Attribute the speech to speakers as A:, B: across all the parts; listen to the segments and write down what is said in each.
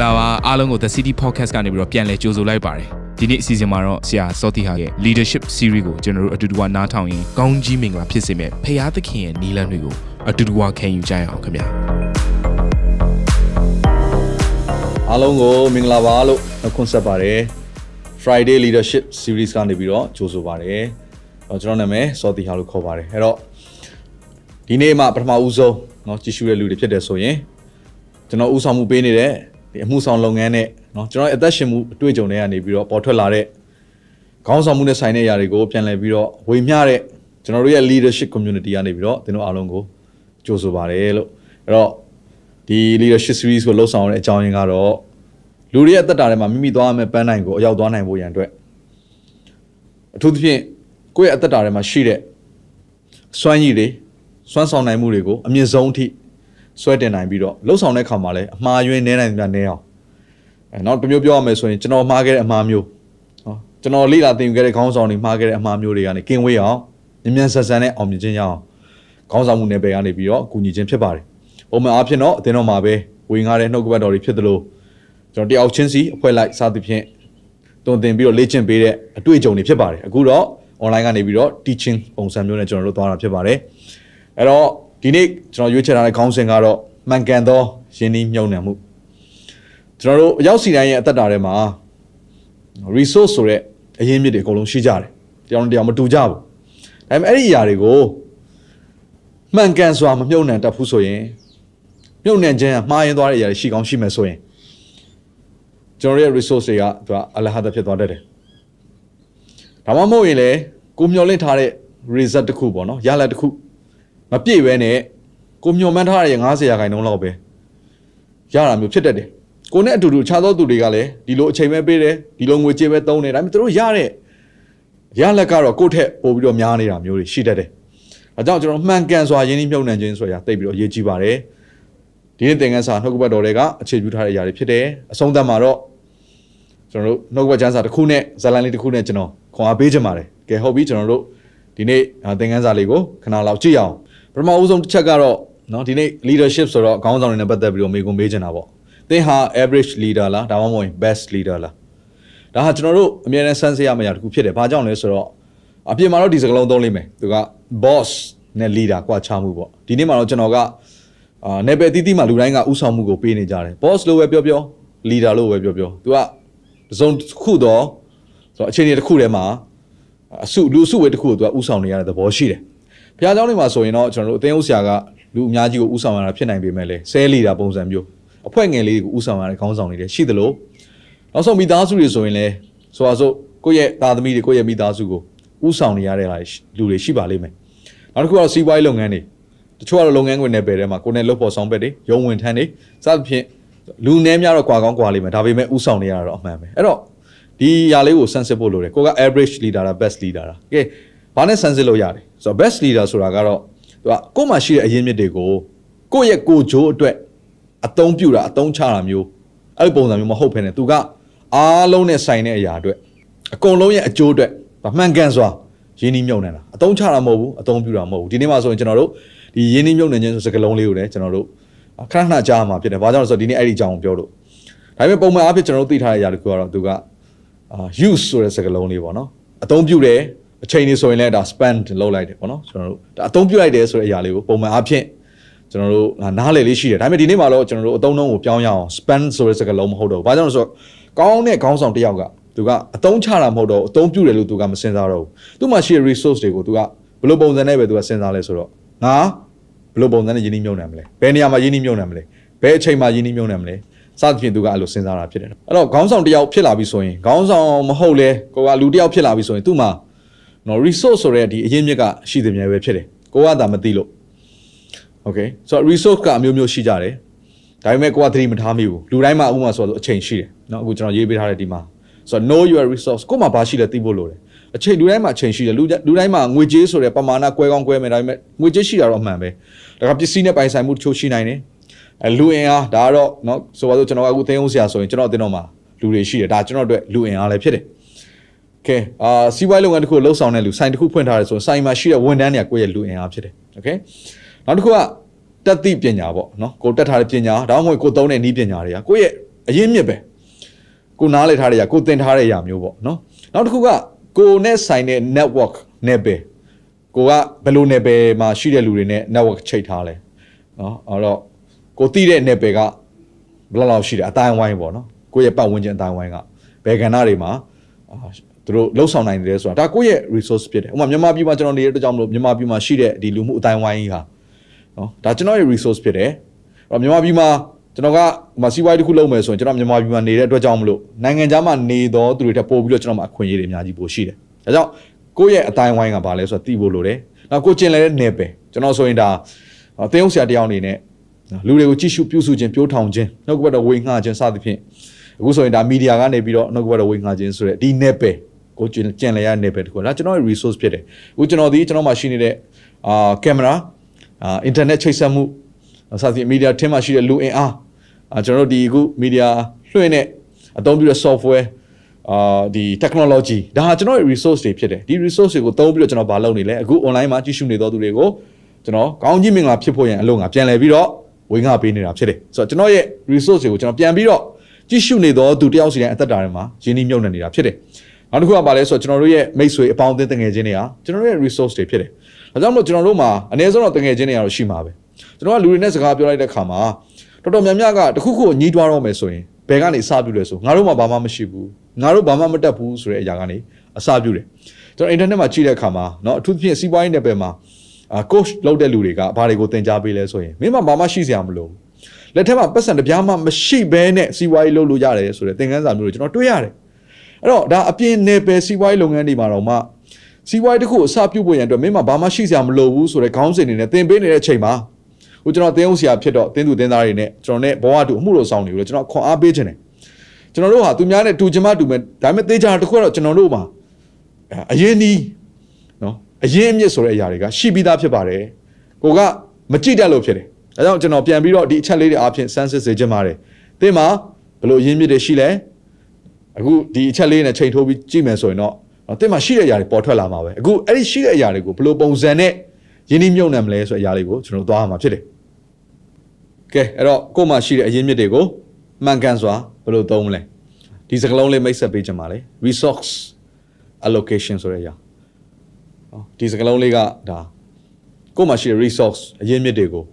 A: ္ဂလာပါအားလုံးကို The City Podcast ကနေပြီးတော့ပြန်လည်ကြိုဆိုလိုက်ပါတယ်ဒီနေ့အစီအစဉ်မှာတော့ဆရာစောတိဟာရဲ့ leadership series ကိုကျွန်တော်တို့အတူတူနားထောင်ရင်ကောင်းကြီးမင်္ဂလာဖြစ်စေမယ့်ဖရာသခင်ရဲ့နီလန်းတွေကိုအတူတူခံယူကြရအောင်ခင်ဗျာ
B: အားလုံးကိုမင်္ဂလာပါလို့ခွန်ဆက်ပါတယ် Friday Leadership Series ကနေပြီးတော့ကြိုဆိုပါတယ်ကျွန်တော်နာမည်စောတိဟာလို့ခေါ်ပါတယ်အဲ့တော့ဒီနေ့မှပထမဦးဆုံးเนาะကြည့်ရှုတဲ့လူတွေဖြစ်တယ်ဆိုရင်ကျွန်တော်ဥဆောင်မှုပေးနေတဲ့ ဒီအမှုဆောင်လုပ်ငန်းနဲ့เนาะကျွန်တော်အသက်ရှင်မှုအတွေ့အကြုံတွေကနေပြီးတော့ပေါ်ထွက်လာတဲ့ခေါင်းဆောင်မှုနဲ့ဆိုင်တဲ့အရာတွေကိုပြန်လည်ပြီးတော့ဝေမျှတဲ့ကျွန်တော်တို့ရဲ့ leadership community ကနေပြီးတော့သင်တို့အားလုံးကိုကြိုဆိုပါတယ်လို့အဲ့တော့ဒီ leadership series ကိုလှုပ်ဆောင်ရတဲ့အကြောင်းရင်းကတော့လူတွေရဲ့အသက်တာထဲမှာမိမိသွားရမယ့်ပန်းနိုင်ကိုအရောက်သွားနိုင်ဖို့ရန်အတွက်အထူးသဖြင့်ကိုယ့်ရဲ့အသက်တာထဲမှာရှိတဲ့စွမ်းရည်တွေစွမ်းဆောင်နိုင်မှုတွေကိုအမြင့်ဆုံးအထိ ဆွဲတင်နိုင်ပြီးတော့လှုပ်ဆောင်တဲ့ခါမှာလည်းအမှားယွင်းနေနိုင်တာနေအောင်အဲနောက်တစ်မျိုးပြောရမယ်ဆိုရင်ကျွန်တော်မှားခဲ့တဲ့အမှားမျိုးဟောကျွန်တော်လေ့လာသင်ယူခဲ့တဲ့ခေါင်းဆောင်တွေမှားခဲ့တဲ့အမှားမျိုးတွေကနေကင်းဝေးအောင်မြင်မြန်ဆန်ဆန်နဲ့အောင်မြင်ခြင်းရအောင်ခေါင်းဆောင်မှုနယ်ပယ်ကနေပြီးတော့ကူညီခြင်းဖြစ်ပါတယ်ပုံမှန်အားဖြင့်တော့အသင်းတော်မှာပဲဝေငှားတဲ့နှုတ်ကပတ်တော်တွေဖြစ်သလိုကျွန်တော်တယောက်ချင်းစီအဖွဲ့လိုက်စသဖြင့်တုံသင်ပြီးတော့လေ့ကျင့်ပေးတဲ့အတွေ့အကြုံတွေဖြစ်ပါတယ်အခုတော့ online ကနေပြီးတော့ teaching ပုံစံမျိုးနဲ့ကျွန်တော်တို့သွားတာဖြစ်ပါတယ်အဲ့တော့ ဒီနေ့ကျွန်တော်ရွေးချယ်ထားတဲ့ခေါင်းစဉ်ကတော့မှန်ကန်သောယင်းနှီးမြုံနှံမှုကျွန်တော်တို့အရောက်စီတိုင်းရဲ့အသက်တာထဲမှာ resource ဆိုတဲ့အရင်းမြစ်တွေအကုန်လုံးရှိကြတယ်တရားတရားမတူကြဘူးဒါပေမဲ့အဲ့ဒီအရာတွေကိုမှန်ကန်စွာမမြုံနှံတတ်ဘူးဆိုရင်မြုံနှံခြင်းကမှားယွင်းသွားတဲ့အရာတွေရှိကောင်းရှိမယ်ဆိုရင်ကျွန်တော်ရဲ့ resource တွေကသူကအလဟဒဖြစ်သွားတတ်တယ်ဒါမှမဟုတ်ရင်လေကိုမျောလင့်ထားတဲ့ result တစ်ခုပေါ့နော်ရလဒ်တစ်ခု မပြည့်ပဲနဲ့ကိုမျောမှန်းထားတဲ့90ရာခိုင်နှုန်းလောက်ပဲရတာမျိုးဖြစ်တတ်တယ်ကိုနဲ့အတူတူအခြားသောသူတွေကလည်းဒီလိုအချိန်ပဲပေးတယ်ဒီလိုငွေကြေးပဲသုံးတယ်ဒါပေမဲ့သူတို့ရတဲ့ရလက်ကတော့ကိုယ့်ထက်ပိုပြီးတော့များနေတာမျိုးတွေရှိတတ်တယ်အဲကြောင့်ကျွန်တော်မှန်ကန်စွာယင်းနှိမ့်မြုပ်နှံခြင်းဆိုတာတိတ်ပြီးတော့အရေးကြီးပါတယ်ဒီနေ့သင်ခန်းစာနှုတ်ကပတ်တော်တွေကအခြေပြုထားတဲ့အရာတွေဖြစ်တယ်အဆုံးသတ်မှာတော့ကျွန်တော်တို့နှုတ်ကပတ်ကျမ်းစာတစ်ခုနဲ့ဇာလန်လေးတစ်ခုနဲ့ကျွန်တော်ခွန်အားပေးချင်ပါတယ်ကဲဟုတ်ပြီကျွန်တော်တို့ဒီနေ့သင်ခန်းစာလေးကိုခဏလောက်ကြည့်အောင် ပထမဦးဆုံးတစ်ချက်ကတော့နော်ဒီနေ့ leadership ဆိုတော့ခေါင်းဆောင်တွေနဲ့ပတ်သက်ပြီးတော့မေးခွန်းမေးချင်တာပေါ့သင်ဟာ average leader လားဒါမှမဟုတ် best leader လားဒါဟာကျွန်တော်တို့အမြဲတမ်းစမ်းစစ်ရမယ့်အရာတစ်ခုဖြစ်တယ်ဘာကြောင့်လဲဆိုတော့အပြင်မှာတော့ဒီစကားလုံးသုံးလိမ့်မယ်သူက boss နဲ့ leader ကွာခြားမှုပေါ့ဒီနေ့မှာတော့ကျွန်တော်ကအာနယ်ပယ်တီးတီးမှာလူတိုင်းကဥဆောင်မှုကိုပေးနေကြတယ် boss လို့ပဲပြောပြော leader လို့ပဲပြောပြောသူကတစ်စုံတစ်ခုတော့ဆိုတော့အခြေအနေတစ်ခုထဲမှာအစုလူစုဝေးတစ်ခုကိုသူကဥဆောင်နေရတဲ့သဘောရှိတယ် ဘုရားကျောင်းတွေမှာဆိုရင်တော့ကျွန်တော်တို့အသင်းဥဆရာကလူအများကြီးကိုဥဆောင်ရတာဖြစ်နိုင်ပေမဲ့လည်းဆဲလီတာပုံစံမျိုးအဖွဲ့ငယ်လေးကိုဥဆောင်ရတဲ့ခေါင်းဆောင်တွေလည်းရှိသလိုနောက်ဆုံးမိသားစုတွေဆိုရင်လည်းဆိုပါစို့ကိုယ့်ရဲ့သားသမီးတွေကိုယ့်ရဲ့မိသားစုကိုဥဆောင်နေရတဲ့လူတွေရှိပါလိမ့်မယ်နောက်တစ်ခုကတော့စီးပွားရေးလုပ်ငန်းတွေတချို့ကတော့လုပ်ငန်းခွင်နယ်ပယ်ထဲမှာကိုယ်နဲ့လုပ်ဖို့ဆောင်ပက်တွေရုံဝင်ထမ်းတွေစသဖြင့်လူနည်းများတော့ကွာကောင်းကွာလိမ့်မယ်ဒါပေမဲ့ဥဆောင်နေရတာတော့အမှန်ပဲအဲ့တော့ဒီຢာလေးကိုဆန်းစစ်ဖို့လိုတယ်ကိုက average leader လား best leader လားကဲ ဘာနဲ့ဆန်းစစ်လို့ရတယ်ဆိုတော့ best leader ဆိုတာကတော့သူကကိုယ်မှာရှိတဲ့အရင်းမြစ်တွေကိုကိုယ့်ရဲ့ကိုဂျိုးအတွက်အသုံးပြုတာအသုံးချတာမျိုးအဲ့ဒီပုံစံမျိုးမဟုတ်ဘဲနဲ့သူကအားလုံးနဲ့ဆိုင်တဲ့အရာအတွက်အကုန်လုံးရဲ့အကျိုးအတွက်မှန်ကန်စွာရင်းနှီးမြုပ်နှံတာအသုံးချတာမဟုတ်ဘူးအသုံးပြုတာမဟုတ်ဘူးဒီနေ့မှဆိုရင်ကျွန်တော်တို့ဒီရင်းနှီးမြုပ်နှံခြင်းဆိုစကားလုံးလေးကိုလည်းကျွန်တော်တို့ခဏခဏကြားမှာဖြစ်တယ်။ဘာကြောင့်လဲဆိုတော့ဒီနေ့အဲ့ဒီအကြောင်းကိုပြောလို့ဒါပေမဲ့ပုံမှန်အားဖြင့်ကျွန်တော်တို့သိထားတဲ့အရာတခုကတော့သူကအာ use ဆိုတဲ့စကားလုံးလေးပေါ့နော်။အသုံးပြုတယ် အချိန်လေးဆိုရင်လည်းဒါ spend လုပ်လိုက်တယ်ပေါ့နော်ကျွန်တော်တို့ဒါအသုံးပြုလိုက်တယ်ဆိုတဲ့အရာလေးကိုပုံမှန်အားဖြင့်ကျွန်တော်တို့နားလည်လေးရှိတယ်ဒါပေမဲ့ဒီနေ့မှာတော့ကျွန်တော်တို့အသုံးနှုန်းကိုပြောင်းရအောင် spend ဆိုတဲ့စကားလုံးမဟုတ်တော့ဘူးဘာကြောင့်လဲဆိုတော့ကောင်းတဲ့ခေါင်းဆောင်တစ်ယောက်ကသူကအသုံးချတာမဟုတ်တော့အသုံးပြုတယ်လို့သူကမစင်စားတော့ဘူးသူ့မှာရှိတဲ့ resource တွေကိုသူကဘယ်လိုပုံစံနဲ့ပဲသူကစဉ်းစားလဲဆိုတော့ငါဘယ်လိုပုံစံနဲ့ယင်းနှိမ့်မြုံနှံမလဲဘယ်နေရာမှာယင်းနှိမ့်မြုံနှံမလဲဘယ်အချိန်မှာယင်းနှိမ့်မြုံနှံမလဲစသဖြင့်သူကအဲ့လိုစဉ်းစားတာဖြစ်တယ်အဲ့တော့ခေါင်းဆောင်တစ်ယောက်ဖြစ်လာပြီဆိုရင်ခေါင်းဆောင်မဟုတ်လဲကိုကလူတစ်ယောက်ဖြစ်လာပြီဆိုရင်သူ့မှာ နော် resource ဆိုတဲ့ဒီအရင်းမြစ်ကရှိသမျှပဲဖြစ်တယ်ကိုကသာမသိလို့ okay ဆိုတော့ resource ကအမျိုးမျိုးရှိကြတယ်ဒါပေမဲ့ကိုကသတိမထားမိဘူးလူတိုင်းမှာဥပမာဆိုတော့အချိန်ရှိတယ်เนาะအခုကျွန်တော်ရေးပေးထားတဲ့ဒီမှာဆိုတော့ know your resource ကိုမှဘာရှိလဲသိဖို့လိုတယ်အချိန်လူတိုင်းမှာအချိန်ရှိတယ်လူလူတိုင်းမှာငွေကြေးဆိုတဲ့ပမာဏကွဲကောင်းကွဲမယ်ဒါပေမဲ့ငွေကြေးရှိတာတော့အမှန်ပဲဒါကပစ္စည်းနဲ့ပိုင်ဆိုင်မှုတချို့ရှိနိုင်တယ်အဲလူအင်အားဒါကတော့เนาะဆိုပါစို့ကျွန်တော်အခုသိအောင်ဆရာဆိုရင်ကျွန်တော်အတင်းတော့မှာလူတွေရှိတယ်ဒါကျွန်တော်တို့လူအင်အားလည်းဖြစ်တယ် ကဲအာစီးပွားရေးလုပ်ငန်းတစ်ခုလှုပ်ဆောင်တဲ့လူဆိုင်တစ်ခုဖွင့်ထားတယ်ဆိုရင်ဆိုင်မှာရှိတဲ့ဝန်ထမ်းတွေကကိုယ့်ရဲ့လူအင်အားဖြစ်တယ်โอเคနောက်တစ်ခုကတက်သိပညာပေါ့နော်ကိုတက်ထားတဲ့ပညာဒါမှမဟုတ်ကိုသုံးတဲ့နည်းပညာတွေကကိုယ့်ရဲ့အ အရင်မြစ်ပဲကိုနားလည်ထားတဲ့အရာကိုသင်ထားတဲ့အရာမျိုးပေါ့နော်နောက်တစ်ခုကကိုနဲ့ဆိုင်တဲ့ network နဲ့ပဲကိုကဘယ်လို level မှာရှိတဲ့လူတွေနဲ့ network ချိတ်ထားလဲနော်အဲ့တော့ကိုသိတဲ့ level ကဘယ်လောက်လောက်ရှိတယ်အတိုင်းဝိုင်းပေါ့နော်ကိုရဲ့ပတ်ဝန်းကျင်အတိုင်းဝိုင်းကဘယ်ကဏ္ဍတွေမှာအာ သူတို့လှုပ်ဆောင်နိုင်တယ်ဆိုတာဒါကိုယ့်ရဲ့ resource ဖြစ်တယ်ဥပမာမြန်မာပြည်မှာကျွန်တော်နေတဲ့အတွက်ကြောင့်မလို့မြန်မာပြည်မှာရှိတဲ့ဒီလူမှုအတိုင်းဝိုင်းကြီးဟာနော်ဒါကျွန်တော်ရဲ့ resource ဖြစ်တယ်အဲ့တော့မြန်မာပြည်မှာကျွန်တော်ကဟိုမှာစီးပွားရေးတစ်ခုလုပ်မယ်ဆိုရင်ကျွန်တော်မြန်မာပြည်မှာနေတဲ့အတွက်ကြောင့်မလို့နိုင်ငံခြားမှာနေတော့သူတွေထပ်ပို့ပြီးတော့ကျွန်တော်မှာအခွင့်အရေးတွေအများကြီးပို့ရှိတယ်ဒါကြောင့်ကိုယ့်ရဲ့အတိုင်းဝိုင်းကဘာလဲဆိုတော့သိဖို့လိုတယ်နောက်ကိုကျင်လဲတဲ့နယ်ပယ်ကျွန်တော်ဆိုရင်ဒါတင်းအောင်ဆရာတယောက်အနေနဲ့လူတွေကိုကြည့်ရှုပြုစုခြင်းပြိုးထောင်ခြင်းနောက်ကဘက်တော့ဝေငှခြင်းစသဖြင့်အခုဆိုရင်ဒါမီဒီယာကနေပြီးတော့နောက်ကဘက်တော့ဝေငှခြင်းဆိုတဲ့ဒီနယ်ပယ် ကိုကျင်ကျင်လဲရနယ်ပယ်တခုဒါကျွန်တော်ရဲ့ resource ဖြစ်တယ်အခုကျွန်တော်ဒီကျွန်တော်မှာရှိနေတဲ့အာကင်မရာအာအင်တာနက်ချိတ်ဆက်မှုစသဖြင့်မီဒီယာထင်းမှာရှိတဲ့လူအင်အားအာကျွန်တော်တို့ဒီအခုမီဒီယာလွှင့်တဲ့အသုံးပြုတဲ့ software အာဒီ technology ဒါဟာကျွန်တော်ရဲ့ resource တွေဖြစ်တယ်ဒီ resource တွေကိုသုံးပြီးတော့ကျွန်တော်ဘာလုပ်နေလဲအခု online မှာကြည့်ရှုနေသောသူတွေကိုကျွန်တော်ကောင်းကြီးမင်္ဂလာဖြစ်ဖို့ရန်အလို့ငါပြန်လည်ပြီးတော့ဝေငှပေးနေတာဖြစ်တယ်ဆိုတော့ကျွန်တော်ရဲ့ resource တွေကိုကျွန်တော်ပြန်ပြီးတော့ကြည့်ရှုနေသောသူတယောက်စီတိုင်းအသက်တာထဲမှာရင်းနှီးမြှုပ်နှံနေတာဖြစ်တယ် နောက်တစ်ခုကဘာလဲဆိုတော့ကျွန်တော်တို့ရဲ့မိတ်ဆွေအပေါင်းအသင်းတငယ်ချင်းတွေဟာကျွန်တော်တို့ရဲ့ resource တွေဖြစ်တယ်ဒါကြောင့်မို့ကျွန်တော်တို့မှာအနည်းဆုံးတော့တငယ်ချင်းတွေကတော့ရှိမှာပဲကျွန်တော်ကလူတွေနဲ့စကားပြောလိုက်တဲ့ခါမှာတော်တော်များများကတခုခုညှိတွားတော့မယ်ဆိုရင်ဘယ်ကနေအစပြုလဲဆိုငါတို့မှဘာမှမရှိဘူးငါတို့ဘာမှမတက်ဘူးဆိုတဲ့အရာကနေအစပြုတယ်ကျွန်တော်အင်တာနက်မှာကြည့်တဲ့အခါမှာเนาะအထူးသဖြင့်စီးပွားရေးနယ်ပယ်မှာအာ coach လုပ်တဲ့လူတွေကဘာတွေကိုသင်ကြားပေးလဲဆိုရင်မင်းမဘာမှရှိစရာမလိုဘူးလက်ထက်မှာပတ်စံတပြားမှမရှိဘဲနဲ့စီးပွားရေးလုပ်လို့ရတယ်ဆိုတဲ့သင်ခန်းစာမျိုးတွေကျွန်တော်တွေ့ရတယ် အဲ့တော့ဒါအပြင်နယ်ပယ်စီးပွားရေးလုပ်ငန်းတွေမှာတော့မှစီးပွားရေးတစ်ခုကိုအစပြုဖို့ရန်အတွက်မင်းမဘာမှရှိစရာမလိုဘူးဆိုတဲ့ခေါင်းစဉ်တွေနဲ့သင်ပေးနေတဲ့အချိန်မှာဟိုကျွန်တော်သင်အောင်ဆရာဖြစ်တော့သင်သူသင်သားတွေနဲ့ကျွန်တော်နဲ့ဘဝတူအမှုလို့ဆောင်နေလို့ကျွန်တော်ခွန်အားပေးခြင်းတယ်ကျွန်တော်တို့ဟာသူများနဲ့တူချင်မှတူမယ်ဒါပေမဲ့သေချာတစ်ခုကတော့ကျွန်တော်တို့မှာအရင်နီးနော်အရင်အမြင့်ဆိုတဲ့အရာတွေကရှိပြီးသားဖြစ်ပါတယ်ကိုကမကြည့်တတ်လို့ဖြစ်တယ်ဒါကြောင့်ကျွန်တော်ပြန်ပြီးတော့ဒီအချက်လေးတွေအားဖြင့်စမ်းစစ်စေချင်ပါတယ်သင်မှာဘယ်လိုအရင်မြင့်တွေရှိလဲ အခုဒီအချက်လေးနဲ့ချိန်ထိုးပြီးကြည့်မယ်ဆိုရင်တော့သင်မှာရှိတဲ့အရာတွေပေါ်ထွက်လာမှာပဲအခုအဲ့ဒီရှိတဲ့အရာတွေကိုဘယ်လိုပုံစံနဲ့ရင်းနှီးမြှုပ်နှံမလဲဆိုတဲ့အရာလေးကိုကျွန်တော်သွားရမှာဖြစ်တယ်ကဲအဲ့တော့ကို့မှာရှိတဲ့အရင်မြင့်တွေကိုမှန်ကန်စွာဘယ်လိုသုံးမလဲဒီစကားလုံးလေးမိတ်ဆက်ပေးချင်ပါလေ resource allocation ဆိုတဲ့အရာဟောဒီစကားလုံးလေးကဒါကို့မှာရှိတဲ့ resource အရင်မြင့်တွေကို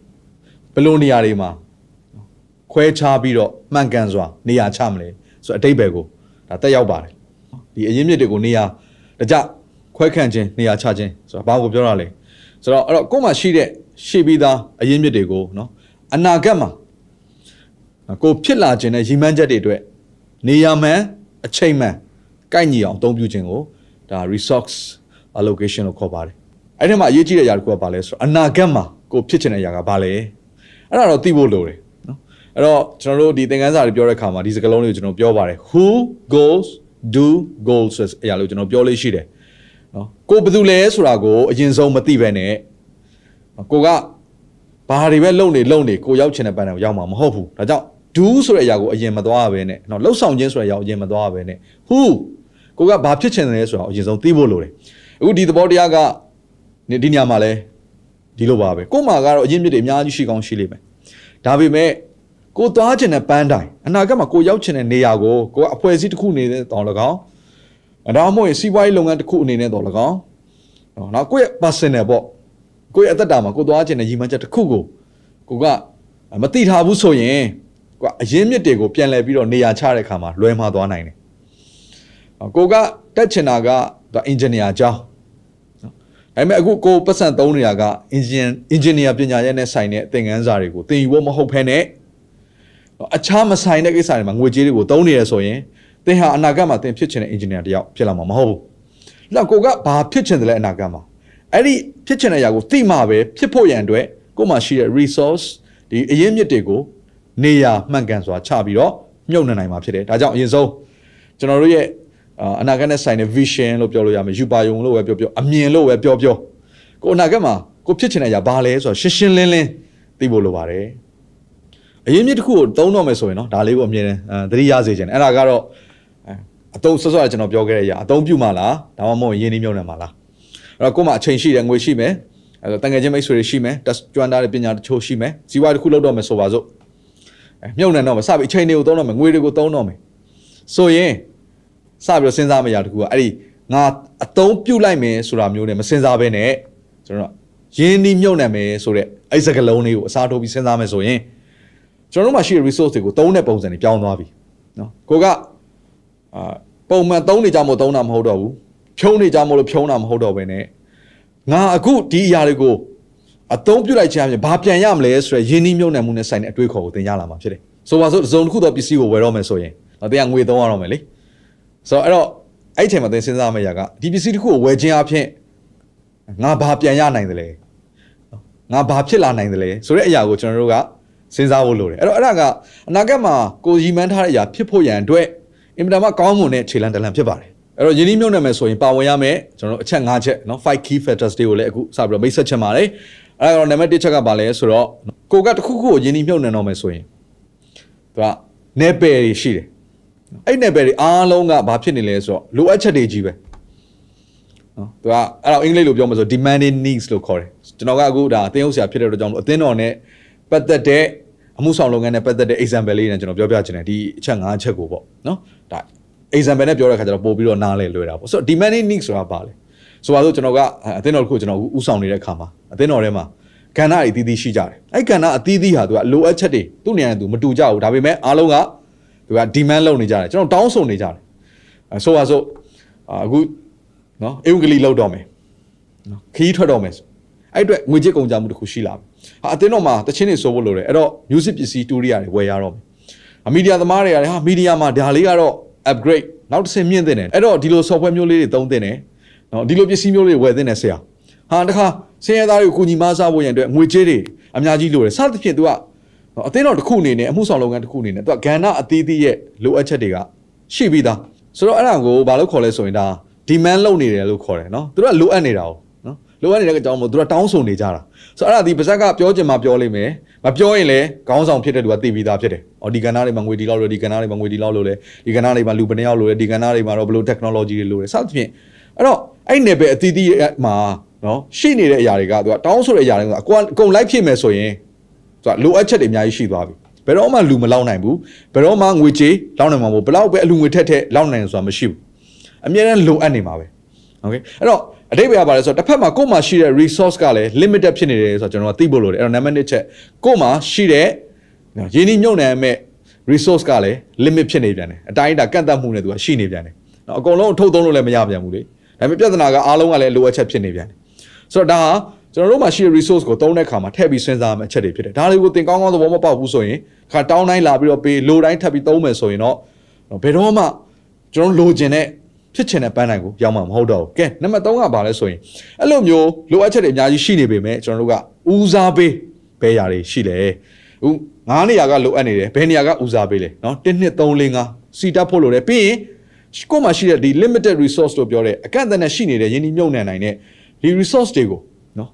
B: ဘယ်လိုနေရာတွေမှာခွဲခြားပြီးတော့မှန်ကန်စွာနေရာချမလဲဆိုအတိတ်ဘယ်ကို ဒါတက်ရောက်ပါတယ်ဒီအရင်မြင့်တွေကိုနေရာတကြခွဲခန့်ခြင်းနေရာချခြင်းဆိုတာဘာကိုပြောရလဲဆိုတော့အဲ့တော့ကို့မှာရှိတဲ့ရှိပြီးသားအရင်မြင့်တွေကိုနော်အနာဂတ်မှာကိုဖြစ်လာခြင်းနဲ့ရည်မှန်းချက်တွေအတွက်နေရာမှန်အချိန်မှန်ကိုက်ညီအောင်အသုံးပြုခြင်းကိုဒါ resource allocation လို့ခေါ်ပါတယ်အဲ့ဒီမှာအရေးကြီးတဲ့အရာတစ်ခုကဘာလဲဆိုတော့အနာဂတ်မှာကိုဖြစ်ချင်တဲ့အရာကဘာလဲအဲ့ဒါတော့သိဖို့လိုတယ်နော် အဲ့တော့ကျွန်တော်တို့ဒီသင်ခန်းစာတွေပြောတဲ့အခါမှာဒီစကားလုံးတွေကိုကျွန်တော်ပြောပါတယ် who goes do goals ဆိုတဲ့အရာလို့ကျွန်တော်ပြောလို့ရှိတယ်နော်ကိုဘယ်သူလဲဆိုတာကိုအရင်ဆုံးမသိပဲနဲ့ကိုကဘာတွေပဲလုံနေလုံနေကိုရောက်ချင်တဲ့ပန်းတွေကိုရောက်မှာမဟုတ်ဘူးဒါကြောင့် do ဆိုတဲ့အရာကိုအရင်မသွားရဘဲနဲ့နော်လှုပ်ဆောင်ခြင်းဆိုတဲ့အရာကိုအရင်မသွားရဘဲနဲ့ who ကိုကဘာဖြစ်ချင်တယ်လဲဆိုတာကိုအရင်ဆုံးသိဖို့လိုတယ်အခုဒီသဘောတရားကဒီညမှာလဲဒီလိုပါပဲကို့မှာကတော့အရင်မြစ်တွေအများကြီးရှိကောင်းရှိလိမ့်မယ်ဒါပေမဲ့ ကိုသွားချင်တဲ့ပန်းတိုင်အနာဂတ်မှာကိုရောက်ချင်တဲ့နေရာကိုကိုကအဖွဲ့အစည်းတစ်ခုအနေနဲ့တောင်း၎င်းအဒါမှမဟုတ်စီးပွားရေးလုပ်ငန်းတစ်ခုအနေနဲ့တောင်း၎င်းနော်ကိုယ့်ရဲ့ personal ပေါ့ကိုယ့်ရဲ့အသက်တာမှာကိုသွားချင်တဲ့ရည်မှန်းချက်တစ်ခုကိုကိုကမတိထားဘူးဆိုရင်ကိုကအရင်မြစ်တွေကိုပြန်လဲပြီးတော့နေရာချတဲ့ခါမှာလွဲမှားသွားနိုင်တယ်ကိုကတက်ချင်တာကသူအင်ဂျင်နီယာအကြောင်းဒါပေမဲ့အခုကိုပတ်စံသုံးနေတာကအင်ဂျင်အင်ဂျင်နီယာပညာရပ်နဲ့ဆိုင်တဲ့သင်ခန်းစာတွေကိုသင်ယူဖို့မဟုတ်ဘဲနဲ့ အခြားမဆိုင်တဲ့ကိစ္စတွေမှာငွေကြေးတွေကိုသုံးနေရဆိုရင်သင်ဟာအနာဂတ်မှာသင်ဖြစ်ချင်တဲ့အင်ဂျင်နီယာတယောက်ဖြစ်လာမှာမဟုတ်ဘူး။လောက်ကိုကဘာဖြစ်ချင်တယ်လဲအနာဂတ်မှာအဲ့ဒီဖြစ်ချင်တဲ့အရာကိုသိမှပဲဖြစ်ဖို့ရန်အတွက်ကိုယ်မှာရှိတဲ့ resource ဒီအရင်းမြစ်တွေကိုနေရာမှန်ကန်စွာချပြီးတော့မြုပ်နှံနိုင်မှာဖြစ်တယ်။ဒါကြောင့်အရင်ဆုံးကျွန်တော်တို့ရဲ့အနာဂတ်နဲ့ဆိုင်တဲ့ vision လို့ပြောလို့ရမယ်ယူပါယုံလို့ပဲပြောပြောအမြင်လို့ပဲပြောပြောကိုအနာဂတ်မှာကိုဖြစ်ချင်တဲ့အရာဘာလဲဆိုတော့ရှင်းရှင်းလင်းလင်းသိဖို့လိုပါတယ် အရင်မြစ်တစ်ခုကိုသုံးတော့မယ်ဆိုရင်နော်ဒါလေးကိုအမြင်သတိရစေချင်တယ်အဲ့ဒါကတော့အတုံးဆော့ဆော့ကျွန်တော်ပြောခဲ့တဲ့အရာအတုံးပြုမှလားဒါမှမဟုတ်ရင်းနှီးမြှုပ်နှံမှလားအဲ့တော့ကို့မှာအချိန်ရှိတယ်ငွေရှိမယ်အဲ့တော့တန်ငယ်ချင်းမိတ်ဆွေတွေရှိမယ်တက်ကျွမ်းတာတဲ့ပညာတချို့ရှိမယ်ဇီဝတစ်ခုလောက်တော့မယ်ဆိုပါစို့မြုပ်နှံတော့မယ်စပြီးအချိန်တွေကိုသုံးတော့မယ်ငွေတွေကိုသုံးတော့မယ်ဆိုရင်စပြီးတော့စဉ်းစားမယ့်အရာတစ်ခုကအဲ့ဒီငါအတုံးပြုတ်လိုက်မယ်ဆိုတာမျိုးနဲ့မစဉ်းစားဘဲနဲ့ကျွန်တော်ရင်းနှီးမြုပ်နှံမယ်ဆိုတဲ့အဲ့စကလုံးလေးကိုအစားထိုးပြီးစဉ်းစားမယ်ဆိုရင် ကျွန်တော်တို့မှာရှိတဲ့ resource တွေကိုသုံးတဲ့ပုံစံတွေပြောင်းသွားပြီနော်ကိုကအာပုံမှန်သုံးနေကြမို့သုံးတာမဟုတ်တော့ဘူးဖြုံးနေကြမို့လို့ဖြုံးတာမဟုတ်တော့ဘဲနဲ့ငါအခုဒီအရာတွေကိုအသုံးပြုလိုက်ခြင်းအပြင်ဘာပြန်ရမလဲဆိုရယ်ယင်းနှီးမြုပ်နှံမှုနဲ့ဆိုင်တဲ့အတွေးခေါ်ကိုသင်ရလာမှာဖြစ်တယ်။ဆိုပါစို့တစ်စုံတစ်ခုသောပစ္စည်းကိုဝယ်တော့မယ်ဆိုရင်တော့တင်ကငွေသုံးရတော့မယ်လေ။ဆိုတော့အဲ့တော့အဲ့ဒီအချိန်မှာသင်စဉ်းစားမယ့်ရာကဒီပစ္စည်းတစ်ခုကိုဝယ်ခြင်းအပြင်ငါဘာပြန်ရနိုင်သလဲ။ငါဘာဖြစ်လာနိုင်သလဲဆိုတဲ့အရာကိုကျွန်တော်တို့က စဉ်းစားဖို့လိုတယ်။အဲ့တော့အဲ့ဒါကအနာဂတ်မှာကိုရီမန်းထားတဲ့အရာဖြစ်ဖို့ရန်အတွက်အင်မတန်မှကောင်းမွန်တဲ့ခြေလှမ်းတစ်လှမ်းဖြစ်ပါတယ်။အဲ့တော့ယင်းနှီးမြုပ်နှံမယ်ဆိုရင်ပါဝင်ရမယ်ကျွန်တော်တို့အချက်၅ချက်နော်5 key factors တွေကိုလည်းအခုစပြီးတော့မိတ်ဆက်ချင်ပါတယ်။အဲ့တော့နံပါတ်1ချက်ကဘာလဲဆိုတော့ကိုကတစ်ခုခုကိုယင်းနှီးမြုပ်နှံတော့မယ်ဆိုရင်သူကနေပယ်တွေရှိတယ်။အဲ့နေပယ်တွေအားလုံးကဘာဖြစ်နေလဲဆိုတော့လိုအပ်ချက်တွေကြီးပဲ။နော်သူကအဲ့တော့အင်္ဂလိပ်လိုပြောမှဆို demanding needs လို့ခေါ်တယ်။ကျွန်တော်ကအခုဒါအသင်းဥစရာဖြစ်တဲ့အတွက်ကြောင့်မလို့အသင်းတော်နဲ့ ပတ်သက်တဲ့အမှုဆောင်လုပ်ငန်းနဲ့ပတ်သက်တဲ့ example လေးနဲ့ကျွန်တော်ပြောပြချင်တယ်ဒီအချက်၅ချက်ကိုပေါ့နော်ဒါ example နဲ့ပြောတဲ့ခါကျတော့ပို့ပြီးတော့နားလဲလွယ်တာပေါ့ဆိုတော့ demanding needs ဆိုတာပါလေဆိုပါစို့ကျွန်တော်ကအသင်းတော်တစ်ခုကျွန်တော်ဥဆောင်နေတဲ့ခါမှာအသင်းတော်ထဲမှာကဏ္ဍအသီးသီးရှိကြတယ်အဲ့ကဏ္ဍအသီးသီးဟာသူကလိုအပ်ချက်တွေသူ့နေရာနဲ့သူမတူကြဘူးဒါပေမဲ့အားလုံးကသူက demand လုပ်နေကြတယ်ကျွန်တော်တောင်းဆိုနေကြတယ်အဲဆိုပါစို့အခုနော်အင်္ဂလိပ်လောက်တော့မယ်နော်ခီးထွက်တော့မယ်ဆိုအဲ့အတွက်ငွေကြေးကုန်ကြမှုတစ်ခုရှိလာပြီ ဟာအသင်းတော်မှာတချင်းတွေဆိုဖို့လိုတယ်အဲ့တော့ music ပစ္စည်းတူရိယာတွေဝယ်ရတော့မယ်အမီဒီယာသမားတွေကလည်းဟာမီဒီယာမှာဒါလေးကတော့ upgrade နောက်တစ်ဆင့်မြင့်တင်တယ်အဲ့တော့ဒီလို software မျိုးလေးတွေသုံးတင်တယ်နော်ဒီလိုပစ္စည်းမျိုးလေးတွေဝယ်တင်တယ်ဆရာဟာတခါဆင်းရဲသားတွေကိုကူညီမစားဖို့ရန်အတွက်ငွေကြေးတွေအများကြီးလိုတယ်စသဖြင့် तू ကအသင်းတော်တစ်ခုအနေနဲ့အမှုဆောင်လုပ်ငန်းတစ်ခုအနေနဲ့ तू ကကဏ္ဍအသီးသီးရဲ့လိုအပ်ချက်တွေကရှိပြီးသားဆိုတော့အဲ့ဒါကိုဘာလို့ခေါ်လဲဆိုရင်ဒါ demand လုပ်နေတယ်လို့ခေါ်တယ်နော်သူတို့ကလိုအပ်နေတာ哦နော် လိုအပ်နေတဲ့အကြောင်းမို့သူတို့တောင်းဆိုနေကြတာဆိုတော့အဲ့ဒါဒီပါဇက်ကပြောချင်မှပြောလိမ့်မယ်မပြောရင်လည်းခေါင်းဆောင်ဖြစ်တဲ့သူကသိပြီးသားဖြစ်တယ်။အော်ဒီကဏ္ဍတွေမှာငွေဒီလောက်လို့ဒီကဏ္ဍတွေမှာငွေဒီလောက်လို့လေဒီကဏ္ဍတွေမှာလူဘယ်နှယောက်လို့လေဒီကဏ္ဍတွေမှာတော့ဘယ်လို technology တွေလို့လေစသဖြင့်အဲ့တော့အဲ့နယ်ပယ်အသီးသီးမှာနော်ရှိနေတဲ့အရာတွေကသူကတောင်းဆိုတဲ့အရာတွေကအကုန်အကုန်လိုက်ဖြစ်မယ်ဆိုရင်သူကလိုအပ်ချက်တွေအများကြီးရှိသွားပြီ။ဘယ်တော့မှလူမလောက်နိုင်ဘူး။ဘယ်တော့မှငွေကြေးလောက်နိုင်မှာမဟုတ်ဘယ်တော့ပဲအလူငွေထက်ထက်လောက်နိုင်ဆိုတာမရှိဘူး။အများနဲ့လိုအပ်နေမှာပဲ။ Okay အဲ့တော့ အတိတ်ဘယ်ကပါလဲဆိုတော့တစ်ဖက်မှာကို့မှာရှိတဲ့ resource ကလည်း limited ဖြစ်နေတယ်ဆိုတော့ကျွန်တော်ကသိဖို့လိုတယ်အဲ့တော့ number 1ချက်ကို့မှာရှိတဲ့ရင်းနှီးမြုပ်နှံမဲ့ resource ကလည်း limit ဖြစ်နေပြန်တယ်အတိုင်းအတာကန့်သတ်မှုနဲ့သူကရှိနေပြန်တယ်နော်အကုန်လုံးထုတ်သုံးလို့လည်းမရပြန်ဘူးလေဒါပေမဲ့ပြဿနာကအားလုံးကလည်းလိုအပ်ချက်ဖြစ်နေပြန်တယ်ဆိုတော့ဒါဟာကျွန်တော်တို့မှာရှိတဲ့ resource ကိုသုံးတဲ့အခါမှာထည့်ပြီးစဉ်းစားမယ့်အချက်တွေဖြစ်တယ်ဒါတွေကိုသင်ကောင်းကောင်းသဘောမပေါက်ဘူးဆိုရင်ခါတောင်းတိုင်းလာပြီးတော့ပေးလိုတိုင်းထပ်ပြီးသုံးမယ်ဆိုရင်တော့ဘယ်တော့မှကျွန်တော်လိုချင်တဲ့ ဖြစ်ချင်တဲ့ပန်းတိုင်ကိုရောက်မှာမဟုတ်တော့ဘူးကဲနံပါတ်3ကဘာလဲဆိုရင်အဲ့လိုမျိုးလိုအပ်ချက်တွေအများကြီးရှိနေပေမဲ့ကျွန်တော်တို့ကဦးစားပေးဘယ်ຢာတွေရှိလဲဥငါးနေရာကလိုအပ်နေတယ်ဘယ်နေရာကဦးစားပေးလဲเนาะ1 2 3 4 5စီတက်ဖို့လိုတယ်ပြီးရင်ကိုယ်မှာရှိတဲ့ဒီ limited resource လို့ပြောတဲ့အကန့်အသတ်နဲ့ရှိနေတဲ့ယင်းဒီမြုပ်နှံနိုင်တဲ့ဒီ resource တွေကိုเนาะ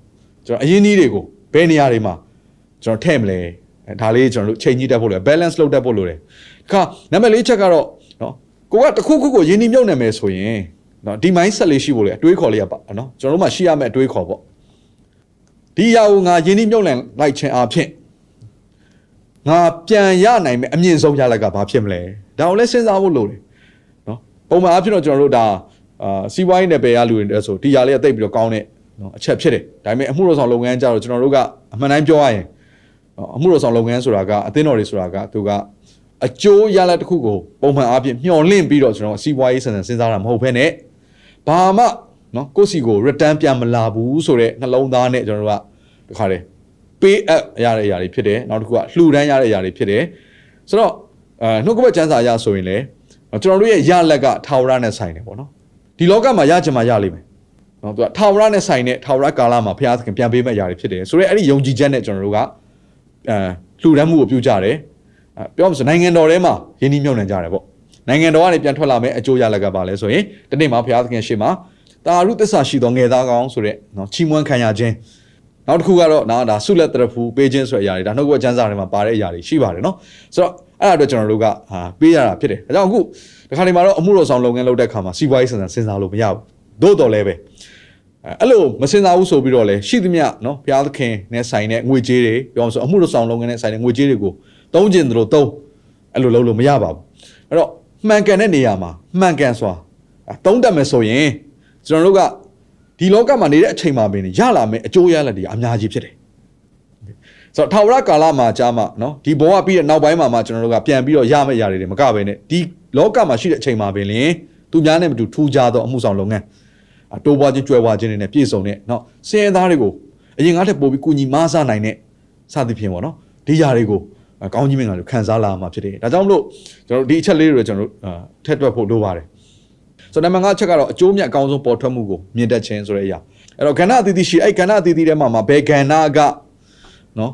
B: ကျွန်တော်အရင်နည်းတွေကိုဘယ်နေရာတွေမှာကျွန်တော်ထည့်မလဲဒါလေးကျွန်တော်တို့ချိန်ကြီးတက်ဖို့လိုတယ် balance လုပ်တက်ဖို့လိုတယ်ခါနံပါတ်၄ချက်ကတော့เนาะ ကိုကတခုခုကိုယင်းနှမြုပ်နေမယ်ဆိုရင်နော်ဒီ mindset လေးရှိဖို့လေအတွေးခေါ်လေးကပါနော်ကျွန်တော်တို့မှရှိရမယ့်အတွေးခေါ်ပေါ့ဒီအရာကိုငါယင်းနှမြုပ်လိုက်ခြင်းအဖြစ်ငါပြန်ရနိုင်မယ်အမြင့်ဆုံးရလိုက်ကဘာဖြစ်မလဲဒါကိုလည်းစဉ်းစားဖို့လိုတယ်နော်ပုံမှန်အဖြစ်တော့ကျွန်တော်တို့ဒါအာစီးပွားရေးနယ်ပယ်ရလူတွေဆိုဒီຢာလေးကတိတ်ပြီးတော့ကောင်းတဲ့နော်အချက်ဖြစ်တယ်ဒါပေမဲ့အမှုတော်ဆောင်လုပ်ငန်းကြတော့ကျွန်တော်တို့ကအမှန်တိုင်းပြောရရင်အမှုတော်ဆောင်လုပ်ငန်းဆိုတာကအသင်းတော်တွေဆိုတာကသူက အကျိုးရလဒ်တစ်ခုကိုပုံမှန်အားဖြင့်မျှော်လင့်ပြီးတော့ကျွန်တော်စီးပွားရေးဆန်ဆန်စဉ်းစားတာမဟုတ်ဘဲနဲ့ဘာမှနော်ကိုယ့်စီကို return ပြန်မလာဘူးဆိုတဲ့နှလုံးသားနဲ့ကျွန်တော်တို့ကဒီခါတယ် pay up ရတဲ့အရာတွေဖြစ်တယ်နောက်တစ်ခုကလှူဒန်းရတဲ့အရာတွေဖြစ်တယ်ဆိုတော့အဲနှုတ်ကပတ်ကျမ်းစာရဆိုရင်လည်းကျွန်တော်တို့ရဲ့ရလက်ကထာဝရနဲ့ဆိုင်တယ်ပေါ့နော်ဒီလောကမှာရချင်မှရလိမ့်မယ်နော်သူကထာဝရနဲ့ဆိုင်တဲ့ထာဝရကာလမှာဘုရားသခင်ပြန်ပေးမဲ့ຢာတွေဖြစ်တယ်ဆိုတော့အဲ့ဒီယုံကြည်ချက်နဲ့ကျွန်တော်တို့ကအဲလှူဒန်းမှုကိုပြုကြတယ်အဲ ပြောမှဆိုနိုင်ငံတော်ထဲမှာယင်းနှိမ့်မြုပ်နှံကြတယ်ပေါ့နိုင်ငံတော်ကနေပြန်ထွက်လာမဲ့အကျိုးရလက်ကပါလဲဆိုရင်ဒီနေ့မှာဘုရားသခင်ရှေ့မှာတာရုသစ္စာရှိသောငယ်သားကောင်းဆိုတဲ့နော်ချီးမွမ်းခံရခြင်းနောက်တစ်ခုကတော့ဒါဒါဆုလက်တရဖူပေးခြင်းဆိုတဲ့အရာတွေဒါနှုတ်ကပကျမ်းစာတွေမှာပါတဲ့အရာတွေရှိပါတယ်နော်ဆိုတော့အဲ့ဒါအတွက်ကျွန်တော်တို့ကဟာပေးရတာဖြစ်တယ်ဒါကြောင့်အခုဒီခါဒီမှာတော့အမှုတော်ဆောင်လုပ်ငန်းလုပ်တဲ့အခါမှာစီးပွားရေးစဉ်းစားစဉ်းစားလို့မရဘူးသို့တော်လည်းပဲအဲ့လိုမစင်စားဘူးဆိုပြီးတော့လေရှိသမျှနော်ဘုရားသခင်နဲ့ဆိုင်တဲ့ငွေကြေးတွေပြောအောင်ဆိုအမှုတော်ဆောင်လုပ်ငန်းနဲ့ဆိုင်တဲ့ငွေကြေးတွေကို သုံးကျင်သလိုသုံးအဲ့လိုလုပ်လို့မရပါဘူးအဲ့တော့မှန်ကန်တဲ့နေရာမှာမှန်ကန်စွာသုံးတတ်မယ်ဆိုရင်ကျွန်တော်တို့ကဒီလောကမှာနေတဲ့အချိန်မှာပင်ရလာမယ့်အကျိုးရလဒ်တွေအများကြီးဖြစ်တယ်ဆိုတော့ထာဝရကာလမှာကြာမှနော်ဒီဘဝပြီးတဲ့နောက်ပိုင်းမှာမှကျွန်တော်တို့ကပြန်ပြီးတော့ရမယ့်ຢာတွေတွေမကဘဲနဲ့ဒီလောကမှာရှိတဲ့အချိန်မှာပင်လင်သူများနဲ့မတူထူးခြားသောအမှုဆောင်လုပ်ငန်းအတိုးပွားခြင်းကြွယ်ဝခြင်းတွေနဲ့ပြည့်စုံတဲ့နော်စင်ရသားတွေကိုအရင်ကထက်ပိုပြီးကုညီမဆနိုင်တဲ့စသဖြင့်ပေါ့နော်ဒီຢာတွေကို ကောင်းကြီးမင်္ဂလာတွေခံစားလာမှာဖြစ်တယ်ဒါကြောင့်မလို့ကျွန်တော်ဒီအချက်လေးတွေကျွန်တော်တို့ထက်တွက်ဖို့လိုပါတယ်ဆိုတော့နံပါတ်5ချက်ကတော့အကျိုးမြတ်အကောင်းဆုံးပေါ်ထွက်မှုကိုမြင်တတ်ခြင်းဆိုတဲ့အရာအဲ့တော့ကဏ္ဍအသီးသီးရှိအဲ့ကဏ္ဍအသီးသီးထဲမှာမှာဘယ်ကဏ္ဍကနော်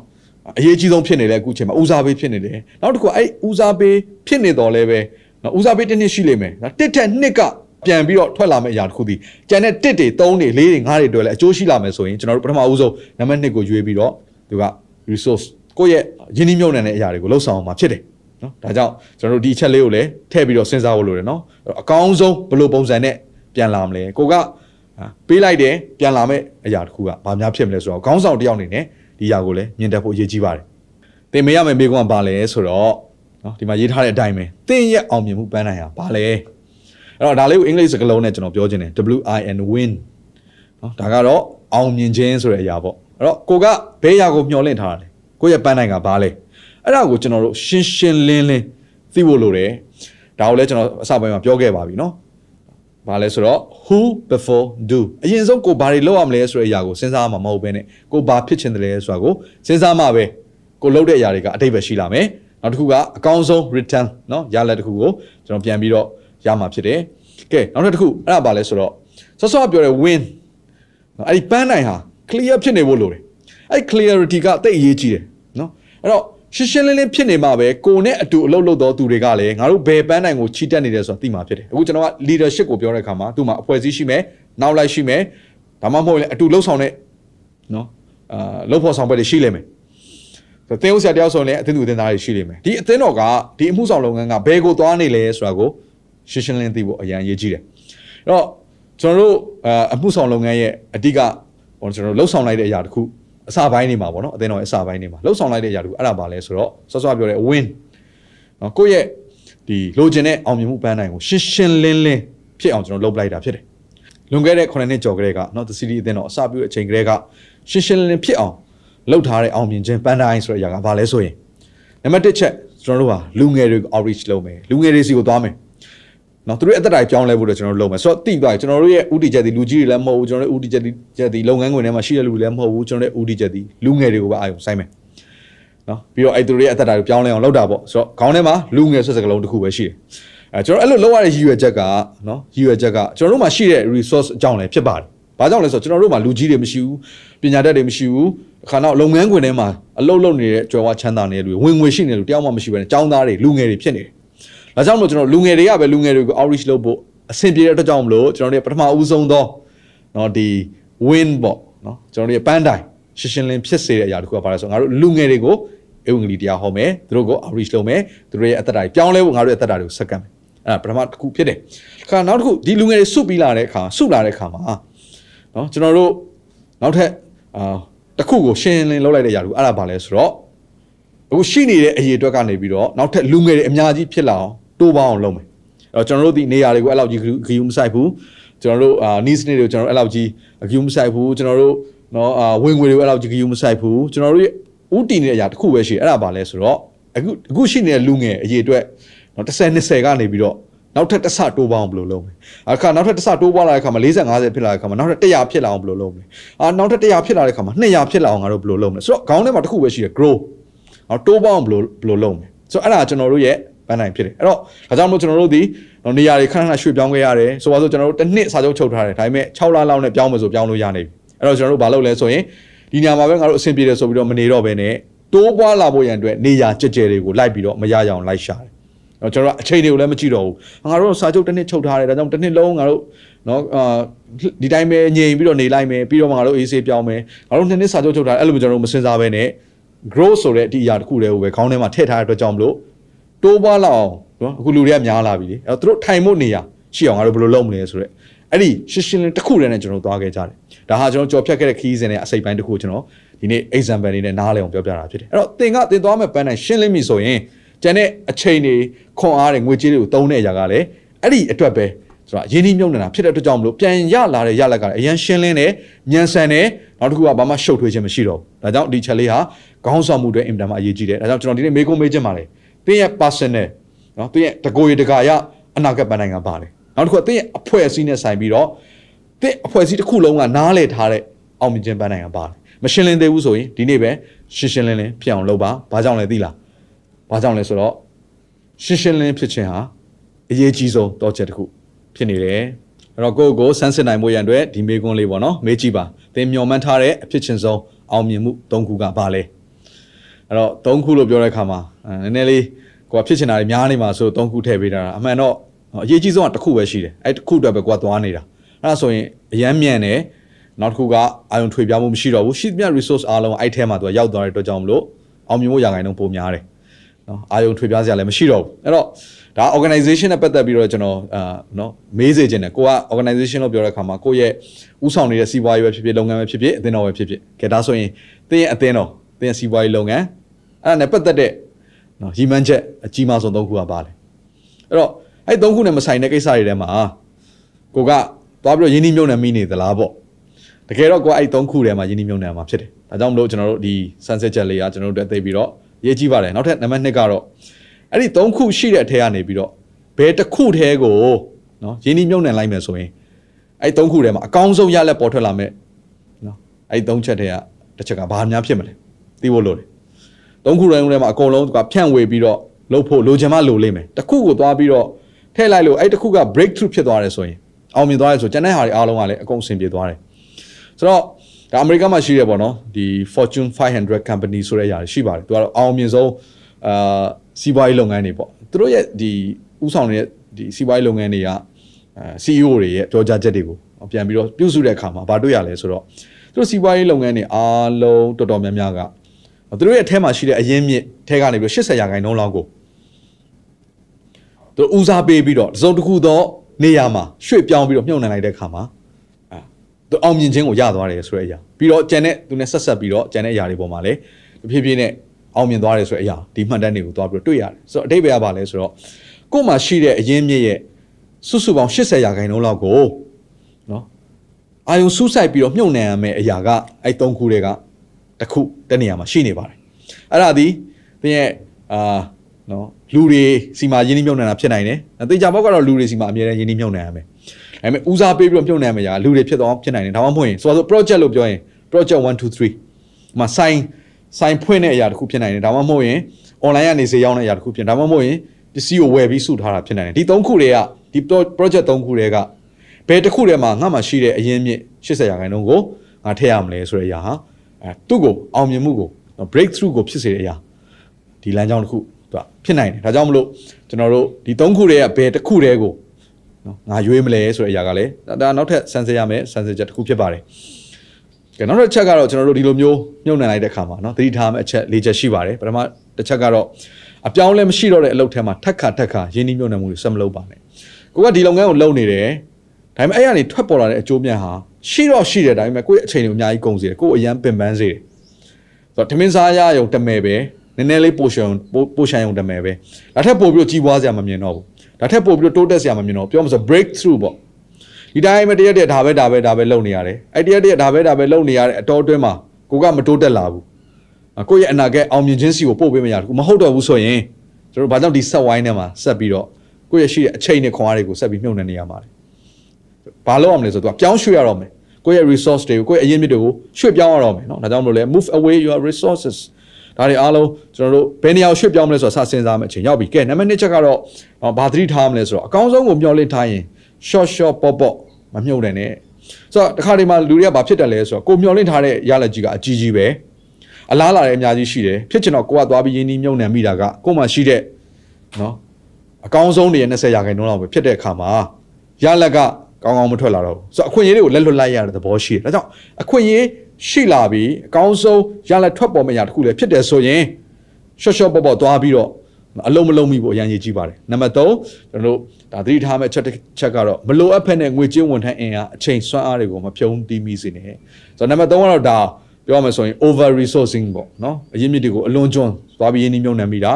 B: အရေးကြီးဆုံးဖြစ်နေလဲအခုချိန်မှာဦးစားပေးဖြစ်နေတယ်နောက်တစ်ခုအဲ့ဦးစားပေးဖြစ်နေတော့လဲပဲနော်ဦးစားပေးတစ်နှစ်ရှိလိမ့်မယ်နော်တစ်ထက်နှစ်ကပြန်ပြီးတော့ထွက်လာမယ့်အရာတစ်ခုဒီကျန်တဲ့တစ်တွေ3တွေ4တွေ5တွေတွေ့လဲအကျိုးရှိလာမယ်ဆိုရင်ကျွန်တော်တို့ပထမဦးဆုံးနံပါတ်1ကိုရွေးပြီးတော့သူက resource ကိုယ့်ရဲ့ယင်းနှိမ့်မြုပ်နှံတဲ့အရာတွေကိုလှုပ်ဆောင်မှာဖြစ်တယ်နော်ဒါကြောင့်ကျွန်တော်တို့ဒီအချက်လေးကိုလည်းထည့်ပြီးတော့စဉ်းစားဖို့လိုတယ်နော်အကောင်းဆုံးဘယ်လိုပုံစံနဲ့ပြန်လာမလဲကိုကပေးလိုက်တယ်ပြန်လာမယ့်အရာတစ်ခုကဘာများဖြစ်မလဲဆိုတော့ခေါင်းဆောင်တစ်ယောက်အနေနဲ့ဒီຢာကိုလည်းမြင်တတ်ဖို့အရေးကြီးပါတယ်သင်မေးရမယ့်မေးခွန်းကဘာလဲဆိုတော့နော်ဒီမှာရေးထားတဲ့အတိုင်းပဲသင်ရဲ့အောင်မြင်မှုပန်းနိုင်ဟာဘာလဲအဲ့တော့ဒါလေးကိုအင်္ဂလိပ်စကားလုံးနဲ့ကျွန်တော်ပြောချင်တယ် W I N win နော်ဒါကတော့အောင်မြင်ခြင်းဆိုတဲ့အရာပေါ့အဲ့တော့ကိုကဘဲရာကိုမျှော်လင့်ထားတာလေ ကိုရဲ့ပန်းနိုင်ကဘာလဲအဲ့ဒါကိုကျွန်တော်တို့ရှင်းရှင်းလင်းလင်းသိဖို့လိုတယ်ဒါကိုလည်းကျွန်တော်အစပိုင်းမှာပြောခဲ့ပါပြီနော်ဘာလဲဆိုတော့ who before do အရင်ဆုံးကိုဘာတွေလုပ်ရမလဲဆိုတဲ့အရာကိုစဉ်းစားမှာမဟုတ်ဘဲနဲ့ကိုဘာဖြစ်ချင်တယ်လဲဆိုတာကိုစဉ်းစားမှပဲကိုလုပ်တဲ့အရာတွေကအတိတ်ပဲရှိလာမယ်နောက်တစ်ခုကအကောင်းဆုံး return เนาะရလက်တစ်ခုကိုကျွန်တော်ပြန်ပြီးတော့ရမှာဖြစ်တယ်ကဲနောက်တစ်ခုအဲ့ဒါဘာလဲဆိုတော့ဆော့ဆော့ပြောတဲ့ win အဲ့ဒီပန်းနိုင်ဟာ clear ဖြစ်နေဖို့လိုတယ်အဲ့ clarity ကတိတ်အရေးကြီးတယ်เนาะ အဲ့တော့ရှင်းရှင်းလင်းလင်းဖြစ်နေမှာပဲကိုနဲ့အတူအလုပ်လုပ်တော့သူတွေကလည်းငါတို့ဘယ်ပန်းနိုင်ကိုချီတက်နေတယ်ဆိုတာသိမှာဖြစ်တယ်အခုကျွန်တော်က leadership ကိုပြောတဲ့အခါမှာသူ့မှာအဖွဲ့အစည်းရှိမယ်နောက်လိုက်ရှိမယ်ဒါမှမဟုတ်လည်းအတူလှုပ်ဆောင်တဲ့နော်အာလှုပ်ဖော်ဆောင်ပွဲတွေရှိလိမ့်မယ်ဆိုတော့တင်းဦးဆရာတယောက်ဆိုရင်လည်းအသင်းသူအသင်းသားတွေရှိလိမ့်မယ်ဒီအသင်းတော်ကဒီအမှုဆောင်လုပ်ငန်းကဘယ်ကိုသွားနေလဲဆိုတာကိုရှင်းရှင်းလင်းလင်းသိဖို့အရန်ရေးကြီးတယ်အဲ့တော့ကျွန်တော်တို့အမှုဆောင်လုပ်ငန်းရဲ့အဓိကကျွန်တော်တို့လှုပ်ဆောင်လိုက်တဲ့အရာတစ်ခု အစပိုင်းနေမှာပေါ့နော်အသင်းတော်ရဲ့အစပိုင်းနေမှာလှုပ်ဆောင်လိုက်တဲ့အရာတူအဲ့ဒါပါလဲဆိုတော့စောစောပြောတဲ့ win နော်ကိုယ့်ရဲ့ဒီလိုချင်တဲ့အောင်မြင်မှုပန်းတိုင်းကိုရှင်းရှင်းလင်းလင်းဖြစ်အောင်ကျွန်တော်လုပ်လိုက်တာဖြစ်တယ်လွန်ခဲ့တဲ့9နှစ်ကျော်ကလေးကနော် the city အသင်းတော်အစပြုတဲ့အချိန်ကလေးကရှင်းရှင်းလင်းလင်းဖြစ်အောင်လုပ်ထားတဲ့အောင်မြင်ခြင်းပန်းတိုင်းဆိုတဲ့အရာကဘာလဲဆိုရင်နံပါတ်1ချက်ကျွန်တော်တို့ဟာလူငယ်တွေကို outreach လုပ်မယ်လူငယ်တွေစီကိုသွားမယ် နော်သူတို့အသက်တိုင်ပြောင်းလဲဖို့တော့ကျွန်တော်တို့လုပ်မယ်ဆိုတော့တိသွားကျွန်တော်တို့ရဲ့ဥတီချက်ဒီလူကြီးတွေလည်းမဟုတ်ဘူးကျွန်တော်တို့ဥတီချက်ဒီချက်ဒီလုပ်ငန်းခွင်ထဲမှာရှိတဲ့လူတွေလည်းမဟုတ်ဘူးကျွန်တော်တို့ဥတီချက်ဒီလူငယ်တွေကိုပဲအာရုံစိုက်မယ်နော်ပြီးတော့အဲ့သူတို့ရဲ့အသက်တိုင်ကိုပြောင်းလဲအောင်လုပ်တာပေါ့ဆိုတော့ခေါင်းထဲမှာလူငယ်ဆိုတဲ့စကားလုံးတစ်ခုပဲရှိတယ်အဲကျွန်တော်အဲ့လိုလုပ်ရတဲ့ရည်ရွယ်ချက်ကနော်ရည်ရွယ်ချက်ကကျွန်တော်တို့မှာရှိတဲ့ resource အကြောင်းလည်းဖြစ်ပါတယ်ဘာကြောင့်လဲဆိုတော့ကျွန်တော်တို့မှာလူကြီးတွေမရှိဘူးပညာတတ်တွေမရှိဘူးခါတော့လုပ်ငန်းခွင်ထဲမှာအလုပ်လုပ်နေတဲ့ကြွယ်ဝချမ်းသာနေတဲ့လူဝင်ငွေရှိနေတဲ့လူတယောက်မှမရှိဘဲနဲ့ចောင်းသားတွေလူငယ်တွေဖြစ်နေတယ်။ ဒါကြောင့်မို့ကျွန်တော်လူငယ်တွေကပဲလူငယ်တွေကို outreach လုပ်ဖို့အဆင်ပြေတဲ့အတွက်ကြောင့်မလို့ကျွန်တော်တို့ပထမဦးဆုံးသောเนาะဒီ win ပေါ့เนาะကျွန်တော်တို့ပန်းတိုင်ရှင်းရှင်းလင်းဖြစ်စေတဲ့အရာတခုကဘာလဲဆိုတော့ငါတို့လူငယ်တွေကိုဧဝံဂေလိတရားဟောမယ်သူတို့ကို outreach လုပ်မယ်သူတို့ရဲ့အသက်တာပြောင်းလဲဖို့ငါတို့ရဲ့အသက်တာတွေကိုစက္ကန့်မယ်အဲ့ဒါပထမတစ်ခုဖြစ်တယ်။ခါနောက်တစ်ခုဒီလူငယ်တွေစုပြီးလာတဲ့အခါစုလာတဲ့အခါမှာเนาะကျွန်တော်တို့နောက်ထပ်အာတစ်ခုကိုရှင်းလင်းလုပ်လိုက်တဲ့ຢာတခုအဲ့ဒါဘာလဲဆိုတော့အခုရှိနေတဲ့အရေးအတွက်ကနေပြီးတော့နောက်ထပ်လူငယ်တွေအများကြီးဖြစ်လာအောင် တိုးပေါင်းအောင်လုပ်မယ်အဲ့တော့ကျွန်တော်တို့ဒီနေရာတွေကိုအဲ့လောက်ကြီးဂယူမဆိုင်ဘူးကျွန်တော်တို့အာ needs တွေကိုကျွန်တော်တို့အဲ့လောက်ကြီးဂယူမဆိုင်ဘူးကျွန်တော်တို့နော်အာဝင်ငွေတွေကိုအဲ့လောက်ကြီးဂယူမဆိုင်ဘူးကျွန်တော်တို့ရဲ့ဥတီနေတဲ့အရာတစ်ခုပဲရှိအဲ့ဒါဘာလဲဆိုတော့အခုအခုရှိနေတဲ့လူငယ်အရေးအတွက်နော်10 20ကနေပြီးတော့နောက်ထပ်တစ်ဆတိုးပေါင်းဘယ်လိုလုပ်မလဲအခါနောက်ထပ်တစ်ဆတိုးပေါင်းလာတဲ့အခါမှာ40 50ဖြစ်လာတဲ့အခါမှာနောက်ထပ်100ဖြစ်လာအောင်ဘယ်လိုလုပ်မလဲအာနောက်ထပ်100ဖြစ်လာတဲ့အခါမှာ200ဖြစ်လာအောင်ငါတို့ဘယ်လိုလုပ်မလဲဆိုတော့ခေါင်းထဲမှာတစ်ခုပဲရှိတယ် grow နောက်တိုးပေါင်းဘယ်လိုဘယ်လိုလုပ်မလဲဆိုတော့အဲ့ဒါကျွန်တော်တို့ရဲ့ ပန်းနိုင်ဖြစ်တယ်အဲ့တော့ဒါကြောင့်မို့ကျွန်တော်တို့ဒီနေရာတွေခဏခဏရွှေ့ပြောင်းခဲ့ရတယ်ဆိုပါစို့ကျွန်တော်တို့တစ်နှစ်စာချုပ်ချုပ်ထားတယ်ဒါပေမဲ့6လလောက်နဲ့ပြောင်းမယ်ဆိုပြောင်းလို့ရနေပြီအဲ့တော့ကျွန်တော်တို့ဘာလုပ်လဲဆိုရင်ဒီနေရာမှာပဲငါတို့အဆင်ပြေတယ်ဆိုပြီးတော့မနေတော့ဘဲနဲ့တိုးပွားလာဖို့ရန်အတွက်နေရာကြက်ကြဲတွေကိုလိုက်ပြီးတော့မရရအောင်လိုက်ရှာတယ်တော့ကျွန်တော်အချိန်တွေကိုလည်းမကြည့်တော့ဘူးငါတို့စာချုပ်တစ်နှစ်ချုပ်ထားတယ်ဒါကြောင့်တစ်နှစ်လုံးငါတို့နော်အာဒီတိုင်းပဲငြိမ်ပြီးတော့နေလိုက်မယ်ပြီးတော့မှငါတို့အေးဆေးပြောင်းမယ်ငါတို့နှစ်နှစ်စာချုပ်ချုပ်ထားတယ်အဲ့လိုမျိုးကျွန်တော်တို့မစင်စားဘဲနဲ့ growth ဆိုတဲ့ဒီအရာတစ်ခုတည်းကိုပဲခေါင်းထဲမှာထည့်ထားတဲ့အတွက်ကြောင့်မလို့ တိုးပွားလာအောင်နော်အခုလူတွေကများလာပြီလေအဲ့တော့သူတို့ထိုင်ဖို့နေရရှိအောင်ငါတို့ဘယ်လိုလုပ်မလဲဆိုတော့အဲ့ဒီရှင်းရှင်းလင်းတစ်ခုတည်းနဲ့ကျွန်တော်တို့သွားခဲ့ကြတယ်ဒါဟာကျွန်တော်ကြော်ဖြတ်ခဲ့တဲ့ခီးစဉ်နဲ့အစိပ်ပိုင်းတစ်ခုကျွန်တော်ဒီနေ့ example အနေနဲ့နားလည်အောင်ပြောပြတာဖြစ်တယ်အဲ့တော့သင်ကသင်သွားမဲ့ပန်းတိုင်းရှင်းလင်းပြီဆိုရင်ကျန်တဲ့အချိန်တွေခွန်အားတွေငွေကြေးတွေကိုသုံးတဲ့အရာကလည်းအဲ့ဒီအတွက်ပဲဆိုတော့ရင်းနှီးမြုပ်နှံတာဖြစ်တဲ့အတွက်ကြောင့်မလို့ပြန်ရလာတဲ့ရလက်ကလည်းအရင်ရှင်းလင်းတယ်မြန်ဆန်တယ်နောက်တစ်ခုကဘာမှရှုပ်ထွေးခြင်းမရှိတော့ဘူးဒါကြောင့်ဒီချက်လေးဟာခေါင်းဆောင်မှုတွေအင်တာမှာအရေးကြီးတယ်ဒါကြောင့်ကျွန်တော်ဒီနေ့မေးခွန်းမေးခြင်းပါလေ သင်ရဲ့ personal နော်သင်ရဲ့တကိုယ်ရတကာရအနာဂတ်ပန်းတိုင်းကပါလေနောက်တစ်ခုကသင်ရဲ့အဖွဲ့အစည်းနဲ့ဆိုင်ပြီးတော့သင်အဖွဲ့အစည်းတစ်ခုလုံးကနားလည်ထားတဲ့အောင်မြင်ခြင်းပန်းတိုင်းကပါလေမရှင်းလင်းသေးဘူးဆိုရင်ဒီနေ့ပဲရှင်းရှင်းလင်းလင်းဖြစ်အောင်လုပ်ပါဘာကြောင့်လဲသိလားဘာကြောင့်လဲဆိုတော့ရှင်းရှင်းလင်းဖြစ်ခြင်းဟာအရေးကြီးဆုံးတော့ချက်တစ်ခုဖြစ်နေတယ်အဲ့တော့ကိုယ့်ကိုယ်ဆန်းစစ်နိုင်မှုရန်အတွက်ဒီမေးခွန်းလေးပေါ့နော်မေးကြည့်ပါသင်မျှော်မှန်းထားတဲ့အဖြစ်ချင်းဆုံးအောင်မြင်မှု၃ခုကဘာလဲအဲ့တော့၃ခုလို့ပြောတဲ့အခါမှာ နည်းနည်းလေးကိုကဖြစ်ချင်တာတွေများနေမှာဆို၃ခုထည့်ပေးတာအမှန်တော့အရေးကြီးဆုံးကတစ်ခုပဲရှိတယ်အဲ့တစ်ခုအတွက်ပဲကိုကသွားနေတာအဲ့ဒါဆိုရင်အရန်မြန်တယ်နောက်တစ်ခုကအာယုံထွေပြမှုမရှိတော့ဘူးရှိသမျှ resource အားလုံးအဲ့ထဲမှာသူကရောက်သွားတဲ့အတွက်ကြောင့်မလို့အောင်မြင်ဖို့ရဂိုင်နှုန်းပိုများတယ်နော်အာယုံထွေပြစရာလည်းမရှိတော့ဘူးအဲ့တော့ဒါ organization နဲ့ပတ်သက်ပြီးတော့ကျွန်တော်အာနော်မေးစေခြင်းတယ်ကိုက organization လို့ပြောတဲ့အခါမှာကိုယ့်ရဲ့ဥဆောင်နေတဲ့စီးပွားရေးပဲဖြစ်ဖြစ်လုပ်ငန်းပဲဖြစ်ဖြစ်အသင်းတော်ပဲဖြစ်ဖြစ်ကဲဒါဆိုရင်တင်းရဲ့အသင်းတော်တင်းရဲ့စီးပွားရေးလုပ်ငန်းအဲ့ဒါနဲ့ပတ်သက်တဲ့ နော်ရီမန်းချက်အကြီးမားဆုံးသုံးခုကပါလေအဲ့တော့အဲ့သုံးခုနဲ့မဆိုင်တဲ့ကိစ္စတွေထဲမှာကိုကသွားပြီးတော့ယင်းနှိမ့်မြုံနှံမိနေသလားပေါ့တကယ်တော့ကိုအဲ့သုံးခုထဲမှာယင်းနှိမ့်မြုံနှံမှာဖြစ်တယ်ဒါကြောင့်မလို့ကျွန်တော်တို့ဒီ sunset ချက်လေးကကျွန်တော်တို့တက်သိပြီးတော့ရေးကြည့်ပါတယ်နောက်ထပ်နံပါတ်2ကတော့အဲ့ဒီ၃ခုရှိတဲ့အထက်ကနေပြီးတော့ဘယ်တစ်ခုထဲကိုနော်ရင်းနှီးမြုပ်နှံလိုက်မယ်ဆိုရင်အဲ့၃ခုထဲမှာအကောင်းဆုံးရလက်ပေါ်ထွက်လာမယ်နော်အဲ့၃ချက်ထဲကတစ်ချက်ကဘာများဖြစ်မလဲသိဖို့လိုတယ် ၃ခုထဲမှာအကုန်လုံးကဖြန့်ဝေပြီးတော့လုပ်ဖို့လိုချင်မှလိုလိမ့်မယ်တစ်ခုကိုသွားပြီးတော့ထည့်လိုက်လို့အဲ့တစ်ခုက breakthrough ဖြစ်သွားတယ်ဆိုရင်အောင်မြင်သွားတယ်ဆိုကျန်တဲ့ဟာတွေအားလုံးကလည်းအကုန်အဆင်ပြေသွားတယ်ဆိုတော့ဒါအမေရိကမှာရှိရပေါ့နော်ဒီ Fortune 500 company ဆိုတဲ့ຢာရှိပါတယ်သူကတော့အောင်မြင်ဆုံးအာစီးပွားရေးလုပ်ငန်းတွေပေါ့သူတို့ရဲ့ဒီဥဆောင်နေတဲ့ဒီစီးပွားရေးလုပ်ငန်းတွေကအဲ CEO တွေရဲ့ပြောကြားချက်တွေကိုပြန်ပြီးတော့ပြုစုတဲ့အခါမှာဘာတွေ့ရလဲဆိုတော့သူတို့စီးပွားရေးလုပ်ငန်းတွေအားလုံးတော်တော်များများက သူတို့ရဲ့အထက်မှာရှိတဲ့အရင်းမြစ်ထဲကနေပြီး80ရာခိုင်နှုန်းလောက်ကိုသူဦးစားပေးပြီးတော့တစ်စုံတစ်ခုသောနေရာမှာရွှေ့ပြောင်းပြီးတော့မြုပ်နှံလိုက်တဲ့အခါမှာအဲသူအောင်မြင်ခြင်းကိုရသွားတယ်ဆိုတဲ့အရာပြီးတော့ကျန်တဲ့သူနဲ့ဆက်ဆက်ပြီးတော့ကျန်တဲ့အရာတွေပေါ်မှာလည်းတဖြည်းဖြည်းနဲ့အောင်မြင်သွားတယ်ဆိုတဲ့အရာဒီမှတ်တမ်းတွေကိုသွားပြီးတော့တွေ့ရတယ်ဆိုတော့အတိတ်ဘယ်ကပါလဲဆိုတော့ကို့မှာရှိတဲ့အရင်းမြစ်ရဲ့စုစုပေါင်း80ရာခိုင်နှုန်းလောက်ကိုနော်အာယုံစူးစိုက်ပြီးတော့မြုပ်နှံရမယ့်အရာကအဲ့၃ခုတွေက တစ်ခုတနေရာမှာရှိနေပါတယ်အဲ့ဒါဒီသင်ရဲ့အာနော်လူတွေစီမှာယင်းနှိမ့်မြုပ်နှံတာဖြစ်နိုင်တယ်။တေချာဘောက်ကတော့လူတွေစီမှာအမြဲတမ်းယင်းနှိမ့်မြုပ်နှံရမယ်။ဒါပေမဲ့ဦးစားပေးပြီးတော့မြုပ်နှံရမယ့်အရာလူတွေဖြစ်တော့ဖြစ်နိုင်တယ်။ဒါမှမဟုတ်ရင်ဆိုတော့ project လို့ပြောရင် project 1 2 3မှာ sign ဆိုင်ဖွင့်တဲ့အရာတစ်ခုဖြစ်နိုင်တယ်ဒါမှမဟုတ်ရင် online ကနေဈေးရောင်းတဲ့အရာတစ်ခုဖြစ်ဒါမှမဟုတ်ရင်ပစ္စည်းကိုဝယ်ပြီးစုထားတာဖြစ်နိုင်တယ်ဒီ၃ခုတွေကဒီ project ၃ခုတွေကဘယ်တစ်ခုထဲမှာငါမှရှိတဲ့အရင်းမြစ်80ရာခိုင်နှုန်းကိုငါထည့်ရမလဲဆိုတဲ့အရာဟာ အဲသူ့ကိုအောင်မြင်မှုကို break through ကိုဖြစ်စေတဲ့အရာဒီလမ်းကြောင်းတစ်ခုသူကဖြစ်နိုင်တယ်ဒါကြောင့်မလို့ကျွန်တော်တို့ဒီသုံးခုတည်းကဘယ်တစ်ခုတည်းကိုနော်ငါရွေးမလဲဆိုတဲ့အရာကလည်းဒါနောက်ထပ်ဆန်စစ်ရမယ်ဆန်စစ်ချက်တစ်ခုဖြစ်ပါတယ်ကဲနောက်တစ်ချက်ကတော့ကျွန်တော်တို့ဒီလိုမျိုးမြုပ်နှံလိုက်တဲ့အခါမှာနော်သတိထားမယ့်အချက်၄ချက်ရှိပါတယ်ပထမတစ်ချက်ကတော့အပြောင်းလဲမရှိတော့တဲ့အလုပ်ထဲမှာထက်ခါထက်ခါရင်းနှီးမြုပ်နှံမှုတွေဆက်မလုပ်ပါနဲ့ကိုကဒီလုပ်ငန်းကိုလုပ်နေတယ် ဒါပေမဲ့အဲ့ရနေထွက်ပေါ်လာတဲ့အကျိုးမြတ်ဟာရှိတော့ရှိတယ်ဒါပေမဲ့ကိုယ့်ရဲ့အချိန်ကိုအများကြီးကုန်စေတယ်ကိုယ်အရန်ပင်ပန်းစေတယ်ဆိုတော့ထမင်းစားရရုံတမယ်ပဲနည်းနည်းလေးပိုရှန်ပိုရှန်ရုံတမယ်ပဲဒါထက်ပိုပြီးတော့ကြီးပွားစရာမမြင်တော့ဘူးဒါထက်ပိုပြီးတော့တိုးတက်စရာမမြင်တော့ပြောမှဆို break through ပေါ့ဒီတိုင်းမတရက်တရက်ဒါပဲဒါပဲဒါပဲလုပ်နေရတယ်အဲ့တရက်တရက်ဒါပဲဒါပဲလုပ်နေရတဲ့အတော်အတွင်းမှာကိုကမတိုးတက်လာဘူးကိုယ့်ရဲ့အနာဂတ်အောင်မြင်ခြင်းစီကိုပို့ပေးမရဘူးမဟုတ်တော့ဘူးဆိုရင်ကျွန်တော်ဘာကြောင့်ဒီဆက်ဝိုင်းထဲမှာဆက်ပြီးတော့ကိုယ့်ရဲ့ရှိတဲ့အချိန်နဲ့ခွန်အားတွေကိုဆက်ပြီးမြှုပ်နှံနေရမှာလဲ ဘာလုပ်ရမလဲဆိုတော့ပြောင်းရွှေ့ရတော့မယ်ကိုယ့်ရဲ့ resource တွေကိုကိုယ့်ရဲ့အရင်းမြစ်တွေကိုရွှေ့ပြောင်းရတော့မယ်နော်ဒါကြောင့်မလို့လဲ move away your resources ဒါတွေအားလုံးကျွန်တော်တို့ဘယ်နေရာရွှေ့ပြောင်းမလဲဆိုတာစစဉ်းစားမယ်အချိန်ရောက်ပြီကဲနံပါတ်1ချက်ကတော့ဘာသတိထားမလဲဆိုတော့အကောင်းဆုံးကိုမျှော်လင့်ထားရင် short short ပေါ့ပေါ့မမြုပ်နဲ့နဲ့ဆိုတော့တခါတည်းမှာလူတွေကဘာဖြစ်တယ်လဲဆိုတော့ကိုမျှော်လင့်ထားတဲ့ရလကြီးကအကြီးကြီးပဲအလားလာတဲ့အများကြီးရှိတယ်ဖြစ်ချင်တော့ကိုကသွားပြီးရင်းနှီးမြုပ်နှံမိတာကကိုမှရှိတဲ့နော်အကောင်းဆုံးတွေရဲ့20ရာခိုင်နှုန်းလောက်ပဲဖြစ်တဲ့အခါမှာရလက ကကောင်းကောင်းမထွက်လာတော့ဘူးဆိုတော့အခွင့်အရေးတွေကိုလက်လွတ်လိုက်ရတဲ့သဘောရှိတယ်ဒါကြောင့်အခွင့်အရေးရှိလာပြီးအကောင်းဆုံးရလက်ထွက်ပေါ်မယ့်ရာတစ်ခုလည်းဖြစ်တယ်ဆိုရင်ရှော့ရှော့ပေါ့ပေါ့သွားပြီးတော့အလုံးမလုံးမိဖို့အရင်ရေးကြည့်ပါတယ်နံပါတ်3ကျွန်တော်တို့ဒါသတိထားမယ့်ချက်ချက်ကတော့မလိုအပ်ဖက်နဲ့ငွေကြေးဝန်ထမ်းအင်အားအချိန်စွမ်းအားတွေကိုမဖြုံးတီးမိစေနဲ့ဆိုတော့နံပါတ်3ကတော့ဒါပြောရမယ်ဆိုရင် over resourcing ပေါ့နော်အရင်းမြစ်တွေကိုအလွန်ကျွန်းသွားပြီးရင်းနှီးမြှုပ်နှံမိတာ